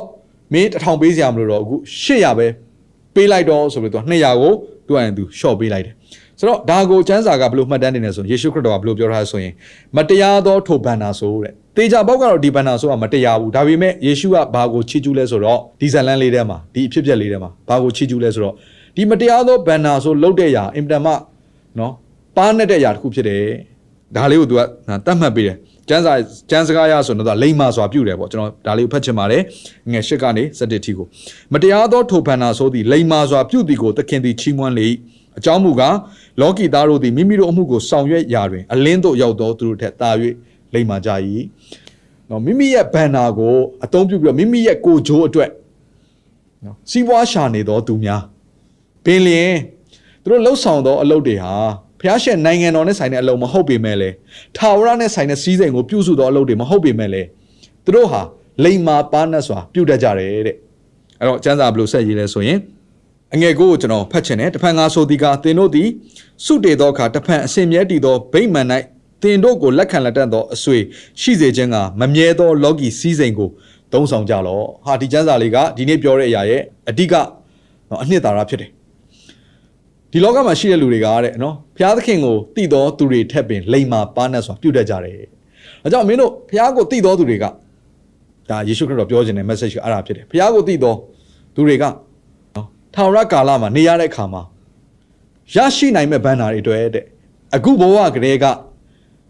B: မင်းတထောင်ပေးစရာမလိုတော့အခု800ပဲပေးလိုက်တော့ဆိုပြီးတော့200ကိုသူကရင်သူ short ပေးလိုက်တယ်ဆိုတော့ဒါကိုကျမ်းစာကဘယ်လိုမှတ်တမ်းနေလဲဆိုရင်ယေရှုခရစ်တော်ကဘယ်လိုပြောထားလဲဆိုရင်မတရားသောထိုဘန္နာဆိုတဲ့ တေချာပေါက်ကတော့ဒီဘန္နာဆိုတာမတရားဘူးဒါပေမဲ့ယေရှုကဘာကိုချီးကျူးလဲဆိုတော့ဒီဇလန်လေးထဲမှာဒီအဖြစ်အပျက်လေးထဲမှာဘာကိုချီးကျူးလဲဆိုတော့ဒီမတရားသောဘန္နာဆိုလုတ်တဲ့ຢာအင်တမနော်ပါနဲ့တဲ့ຢာတစ်ခုဖြစ်တယ်ဒါလေးကိုသူကတတ်မှတ်ပေးတယ်ကျန်းစာကျန်းစကားရဆိုတော့လိမ္မာစွာပြုတယ်ပေါ့ကျွန်တော်ဒါလေးကိုဖတ်ချင်ပါတယ်ငယ်ရှစ်ကနေစက်တစ်ထီကိုမတရားသောထိုဘန္နာဆိုသည်လိမ္မာစွာပြုသည်ကိုသခင်သည်ချီးမွမ်းလေအကြောင်းမူကားလောကီသားတို့သည်မိမိတို့အမှုကိုဆောင်ရွက်ရာတွင်အလင်းတို့ရောက်သောသူတို့ထက်သာ၍ လိမ္မာကြ၏နော်မိမိရဲ့ဘန္နာကိုအသုံးပြုပြီးတော့မိမိရဲ့ကိုဂျိုးအတွက်နော်စီးပွားရှာနေသောသူများပင်လျင်သူတို့လှုပ်ဆောင်သောအလုပ်တွေဟာဖျားရှင်နိုင်ငံတော်နဲ့ဆိုင်တဲ့အလုပ်မဟုတ်ပေမဲ့လေထာဝရနဲ့ဆိုင်တဲ့စီးစိမ်ကိုပြုစုသောအလုပ်တွေမဟုတ်ပေမဲ့လေသူတို့ဟာလိမ္မာပါနတ်စွာပြုတတ်ကြတယ်တဲ့အဲ့တော့ကျမ်းစာဘယ်လိုဆက်ရေးလဲဆိုရင်အငယ်ကိုကျွန်တော်ဖတ်ချင်တယ်တဖန်ငါဆိုသည်ကသင်တို့သည်စုတေသောအခါတဖန်အစဉ်မြဲတည်သောဗိမ္မာန်၌ သင်တို့ကိုလက်ခံလက်တတ်သောအဆွေရှိစေခြင်းကမမြဲသောလောကီစည်းစိမ်ကိုသုံးဆောင်ကြလော့ဟာဒီကျမ်းစာလေးကဒီနေ့ပြောတဲ့အရာရဲ့အဓိကနော်အနှစ်သာရဖြစ်တယ်ဒီလောကမှာရှိတဲ့လူတွေကတဲ့နော်ဘုရားသခင်ကိုတည်တော်သူတွေထက်ပင်လိမ္မာပါနတ်စွာပြုတ်တတ်ကြတယ်။အဲကြောင့်မင်းတို့ဘုရားကိုတည်တော်သူတွေကဒါယေရှုခရစ်တော်ပြောခြင်းတဲ့ message ကအဲ့ဒါဖြစ်တယ်။ဘုရားကိုတည်တော်သူတွေကနော်ထာဝရကာလမှာနေရတဲ့အခါမှာရရှိနိုင်မဲ့ဘန္နာတွေအတွက်တဲ့အခုဘဝကလေးက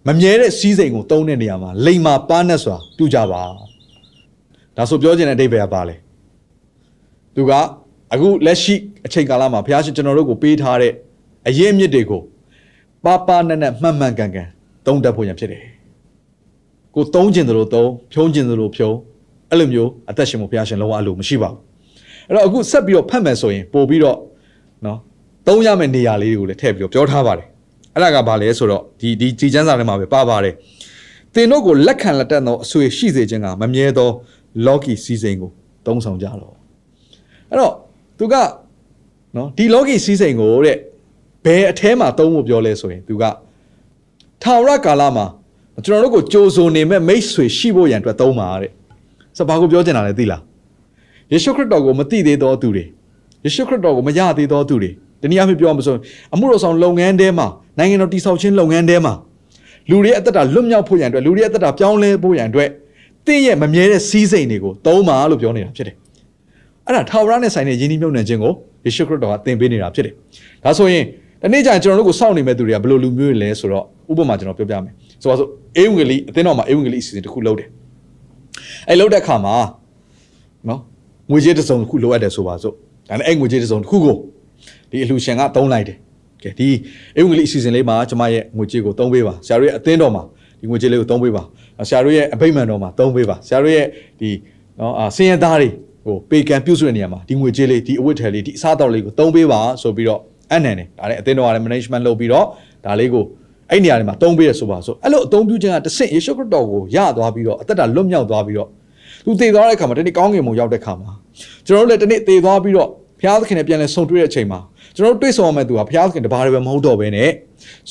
B: မမြဲတဲ့စီးစိမ်ကိုတုံးတဲ့နေရာမှာလိမ္မာပါနတ်စွာပြုကြပါ။ဒါဆိုပြောခြင်းတဲ့အဓိပ္ပာယ်ကပါလေ။သူကအခုလက်ရှိအချိန်ကာလမှာဘုရားရှင်ကျွန်တော်တို့ကိုပေးထားတဲ့အရေးအမြစ်တွေကိုပါပါနက်နက်မှန်မှန်ကန်ကန်သုံးတတ်ဖို့ရန်ဖြစ်တယ်။ကိုသုံးကျင်သလိုသုံးဖြုံးကျင်သလိုဖြုံးအဲ့လိုမျိုးအသက်ရှင်မှုဘုရားရှင်လုံးဝအလိုမရှိပါဘူး။အဲ့တော့အခုဆက်ပြီးတော့ဖတ်မယ်ဆိုရင်ပို့ပြီးတော့နော်သုံးရမယ့်နေရာလေးတွေကိုလည်းထည့်ပြီးတော့ပြောထားပါတယ်။ အဲ့ဒါကဘာလဲဆိုတော့ဒီဒီကြည်ချမ်းစာထဲမှာပဲပါပါတယ်။သင်တို့ကိုလက်ခံလက်တတ်သောအဆွေရှိစေခြင်းကမမြဲသောလော်ကီစီစဉ်ကိုသုံးဆောင်ကြတော့အဲ့တော့သူကနော်ဒီလောကီစည်းစိမ်ကိုတဲ့ဘယ်အแทမှာသုံးဖို့ပြောလဲဆိုရင်သူကထာဝရကာလမှာကျွန်တော်တို့ကိုကြိုးစုံနေမဲ့မိတ်ဆွေရှိဖို့ရန်အတွက်သုံးပါတဲ့ဆိုဘာကိုပြောချင်တာလဲသိလားယေရှုခရစ်တော်ကိုမသိသေးသောသူတွေယေရှုခရစ်တော်ကိုမရသေးသောသူတွေတနည်းအားဖြင့်ပြောမှဆိုအမှုတော်ဆောင်လုပ်ငန်းထဲမှာ နိုင်ငံတော်တည်ဆောက်ခြင်းလုပ်ငန်းထဲမှာလူတွေအသက်တာလွတ်မြောက်ဖို့ရန်အတွက်လူတွေအသက်တာပြောင်းလဲဖို့ရန်အတွက်တင့်ရဲ့မမြဲတဲ့စီးစိမ်တွေကိုသုံးပါလို့ပြောနေတာဖြစ်တယ်အဲ့ဒါထာဝရနဲ့ဆိုင်တဲ့ယဉ်ကျေးမြုပ်နှံခြင်းကိုယေရှုခရစ်တော်ကသင်ပေးနေတာဖြစ်တယ်။ဒါဆိုရင်ဒီနေ့ကျရင်ကျွန်တော်တို့ကိုစောင့်နေမဲ့သူတွေကဘယ်လိုလူမျိုးတွေလဲဆိုတော့ဥပမာကျွန်တော်ပြောပြမယ်။ဆိုပါစို့အေဝံဂေလိအသင်းတော်မှာအေဝံဂေလိအစီအစဉ်တစ်ခုလုပ်တယ်။အဲ့လုပ်တဲ့အခါမှာနော်ငွေကြေးတစ်စုံတစ်ခုလိုအပ်တယ်ဆိုပါစို့။ဒါနဲ့အဲ့ငွေကြေးတစ်စုံတစ်ခုကိုဒီအလှူရှင်ကသုံးလိုက်တယ်။ ကဲဒီအေဝံဂေလိအစီအစဉ်လေးမှာကျွန်မရဲ့ငွေကြေးကိုသုံးပေးပါ။ဆရာတို့ရဲ့အသင်းတော်မှာဒီငွေကြေးလေးကိုသုံးပေးပါ။ဆရာတို့ရဲ့အဘိမှန်တော်မှာသုံးပေးပါ။ဆရာတို့ရဲ့ဒီနော်အာစင်ရသားတွေဟိုပေကံပြုတ်ဆွတဲ့နေရာမှာဒီငွေကြေးလေးဒီအဝတ်ထည်လေးဒီအစားအသောက်လေးကိုသုံးပေးပါဆိုပြီးတော့အနံတယ်ဒါလည်းအသင်းတော်ကလည်း management လုပ်ပြီးတော့ဒါလေးကိုအဲ့နေရာတွေမှာသုံးပေးရဆိုပါဆိုအဲ့လိုအသုံးပြုခြင်းကတဆင့်ယေရှုခရစ်တော်ကိုရသွားပြီးတော့အသက်တာလွတ်မြောက်သွားပြီးတော့သူတည်သွားတဲ့အခါမှာတနေ့ကောင်းကင်ဘုံရောက်တဲ့အခါမှာကျွန်တော်တို့လည်းတနေ့တည်သွားပြီးတော့ဘုရားသခင်နဲ့ပြန်လဲဆုံတွေ့တဲ့အချိန်မှာ ကျွန်တော်တို့တွေ့ဆုံရမယ့်သူကဘုရားသခင်တပါးတွေပဲမဟုတ်တော့ဘဲနဲ့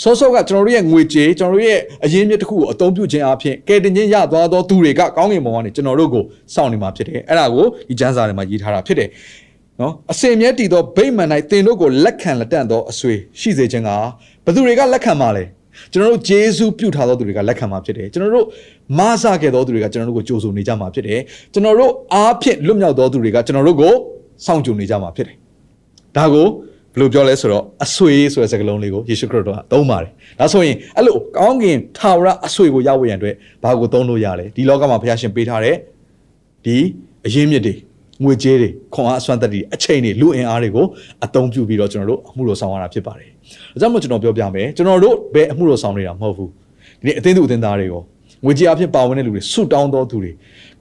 B: ဆောဆောကကျွန်တော်တို့ရဲ့ငွေကြေးကျွန်တော်တို့ရဲ့အရင်းမြစ်တစ်ခုကိုအသုံးပြုခြင်းအပြင်ကယ်တင်ခြင်းရသွားသောသူတွေကကောင်းကင်ဘုံကနေကျွန်တော်တို့ကိုစောင့်နေမှာဖြစ်တယ်အဲ့ဒါကိုဒီကျမ်းစာထဲမှာရေးထားတာဖြစ်တယ်နော်အစင်မြဲတည်သောဗိမ္မာန်၌သင်တို့ကိုလက်ခံလက်တန့်သောအဆွေရှိစေခြင်းကဘသူတွေကလက်ခံပါလဲကျွန်တော်တို့ဂျေဇုပြုထားသောသူတွေကလက်ခံမှာဖြစ်တယ်ကျွန်တော်တို့မဆခဲ့သောသူတွေကကျွန်တော်တို့ကိုကြိုးဆိုနေကြမှာဖြစ်တယ်ကျွန်တော်တို့အားဖြင့်လွတ်မြောက်သောသူတွေကကျွန်တော်တို့ကိုစောင့်ကြိုနေကြမှာဖြစ်တယ်ဒါကို ဘယ်လိုပြောလဲဆိုတော့အဆွေဆိုတဲ့စကားလုံးလေးကိုယေရှုခရစ်တော်ကသုံးပါတယ်ဒါဆိုရင်အဲ့လိုကောင်းကင်ထာဝရအဆွေကိုရဖို့ရန်အတွက်ဘာကိုသုံးလို့ရလဲဒီလောကမှာဘုရားရှင်ပေးထားတဲ့ဒီအရင်းမြစ်တွေငွေကြေးတွေခွန်အားအစွမ်းသက်တွေအချိန်တွေလူအင်အားတွေကိုအသုံးပြုပြီးတော့ကျွန်တော်တို့အမှုတော်ဆောင်ရတာဖြစ်ပါတယ်ဒါကြောင့်မို့ကျွန်တော်ပြောပြမယ်ကျွန်တော်တို့ဘယ်အမှုတော်ဆောင်နေတာမဟုတ်ဘူးဒီနေ့အသင်းသူအသင်းသားတွေကိုငွေကြေးအဖြစ်ပါဝင်တဲ့လူတွေဆုတောင်းတော်သူတွေ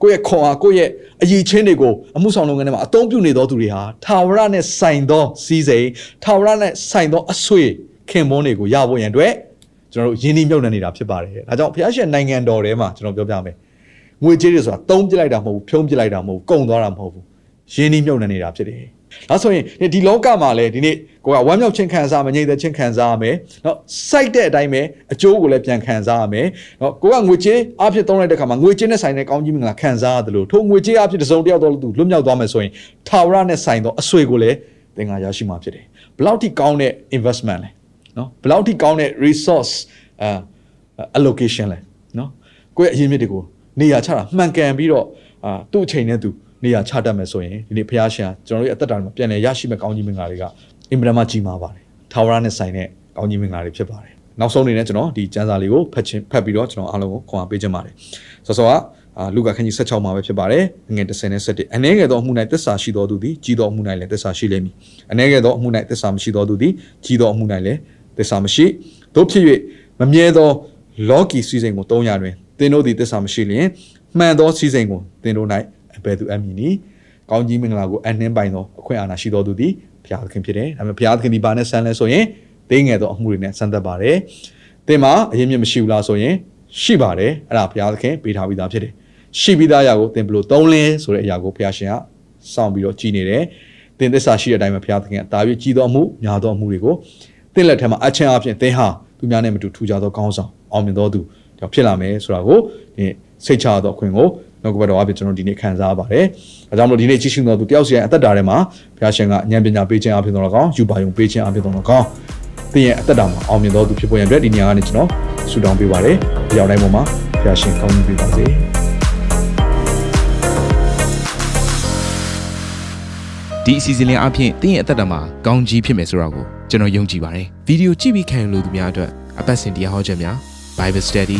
B: ကိုယ့်ရဲ့ခွန်အားကိုယ့်ရဲ့အရေးချင်းတွေကိုအမှုဆောင်လုပ်ငန်းထဲမှာအသုံးပြုနေတော်သူတွေဟာထာဝရနဲ့ဆိုင်သောစီးစိမ်ထာဝရနဲ့ဆိုင်သောအဆွေခင်မွန်းတွေကိုရဖို့ရန်အတွက်ကျွန်တော်တို့ယဉ်ဤမြုပ်နှံနေတာဖြစ်ပါတယ်။ဒါကြောင့်ဘုရားရှင်နိုင်ငံတော်ထဲမှာကျွန်တော်ပြောပြမယ်။ငွေကြေးတွေဆိုတာသုံးပြလိုက်တာမဟုတ်ဘူးဖြုံးပြလိုက်တာမဟုတ်ဘူးကုန်သွားတာမဟုတ်ဘူး။ယဉ်ဤမြုပ်နှံနေတာဖြစ်တယ်။ ဒါဆိုရင်ဒီလောကမှာလည်းဒီနေ့ကိုကဝမ်းမြောက်ခြင်းခံစားမငြိမ်သက်ခြင်းခံစားရမယ်။နော်စိုက်တဲ့အတိုင်းပဲအကျိုးကိုလည်းပြန်ခံစားရမယ်။နော်ကိုကငွေကြေးအဖြစ်သုံးလိုက်တဲ့ခါမှာငွေကြေးနဲ့ဆိုင်တဲ့ကောင်းကြီးမင်္ဂလာခံစားရတယ်လို့ထိုငွေကြေးအဖြစ်တစ်စုံတစ်ယောက်တော့သူလွတ်မြောက်သွားမယ်ဆိုရင်ထာဝရနဲ့ဆိုင်သောအဆွေကိုလည်းသင်္ကာရရှိမှာဖြစ်တယ်။ဘလောက်ထိကောင်းတဲ့ investment လဲ။နော်ဘလောက်ထိကောင်းတဲ့ resource အာ allocation လဲနော်ကိုယ့်ရဲ့အရင်းမြစ်တွေကိုနေရာချတာမှန်ကန်ပြီးတော့အာသူ့အချိန်နဲ့သူ နေရာချတတ်မယ်ဆိုရင်ဒီနေ့ဘုရားရှင်ကျွန်တော်တို့ရဲ့အသက်တာမှာပြန်လည်ရရှိမဲ့ကောင်းကြီးမင်္ဂလာတွေကအင်မတန်မှကြီးမားပါတယ်ထာဝရနဲ့ဆိုင်တဲ့ကောင်းကြီးမင်္ဂလာတွေဖြစ်ပါတယ်နောက်ဆုံးအနေနဲ့ကျွန်တော်ဒီကျမ်းစာလေးကိုဖတ်ချင်းဖတ်ပြီးတော့ကျွန်တော်အားလုံးကိုခွန်အားပေးခြင်းပါတယ်ဆောစောကအာလူကာခန်းကြီး16မှာပဲဖြစ်ပါတယ်ငွေ30နဲ့17အနေငယ်သောအမှု၌သစ္စာရှိတော်သူသည်ကြီးတော်အမှု၌လည်းသစ္စာရှိလိမ့်မည်အနေငယ်သောအမှု၌သစ္စာမရှိတော်သူသည်ကြီးတော်အမှု၌လည်းသစ္စာမရှိတို့ဖြစ်၍မမြဲသောလောကီစီစဉ်ကို300တွင်သင်တို့သည်သစ္စာမရှိလျင်မှန်သောစီစဉ်ကိုသင်တို့၌အ ဘယ်သူအမည်နည်းကောင်းကြီးမင်္ဂလာကိုအနှင်းပိုင်သောအခွင့်အာဏာရှိတော်သူသည်ဘုရားသခင်ဖြစ်တယ်ဒါပေမဲ့ဘုရားသခင်ဒီပါနဲ့ဆန်းလဲဆိုရင်သိငယ်သောအမှုတွေနဲ့ဆန်းသက်ပါတယ်သင်မှာအရင်မြင့်မရှိဘူးလားဆိုရင်ရှိပါတယ်အဲ့ဒါဘုရားသခင်ပေးထားပြီးသားဖြစ်တယ်ရှိပြီးသားအရာကိုသင်ဘယ်လိုသုံးလဲဆိုတဲ့အရာကိုဘုရားရှင်ကစောင့်ပြီးတော့ကြည်နေတယ်သင်သစ္စာရှိတဲ့အတိုင်းပဲဘုရားသခင်ကတာပြီးကြီးသောအမှုများသောအမှုတွေကိုသင်လက်ထက်မှာအချင်းအပြင်သင်ဟာသူများနဲ့မတူထူကြသောကောင်းဆောင်အောင်မြင်သောသူကြောင့်ဖြစ်လာမယ်ဆိုတာကိုဒီစိတ်ချသောအခွင့်ကို နောက်ကဘတော်အပြင်ကျွန်တော်ဒီနေ့ခံစားပါတယ်။အဲကြောင့်မလို့ဒီနေ့ကြည့်ရှုသောသူတယောက်စီရဲ့အသက်တာထဲမှာဘုရားရှင်ကဉာဏ်ပညာပေးခြင်းအပြင်တော်ကောင်းယူပါယုံပေးခြင်းအပြင်တော်ကောင်းသင်ရဲ့အသက်တာမှာအောင်မြင်သောသူဖြစ်ပေါ်ရန်အတွက်ဒီနေရာကနေကျွန်တော်ဆုတောင်းပေးပါတယ်။ဒီရောက်တိုင်းပေါ်မှာဘုရားရှင်ကောင်းကြီးပေးပါစေ။
A: ဒီအစီအစဉ်လေးအပြင်တင်းရဲ့အသက်တာမှာကောင်းကြီးဖြစ်မယ်ဆိုတာကိုကျွန်တော်ယုံကြည်ပါတယ်ဗီဒီယိုကြည့်ပြီးခံယူလို့သူများအတွက်အပတ်စဉ်တရားဟောခြင်းများ Bible Study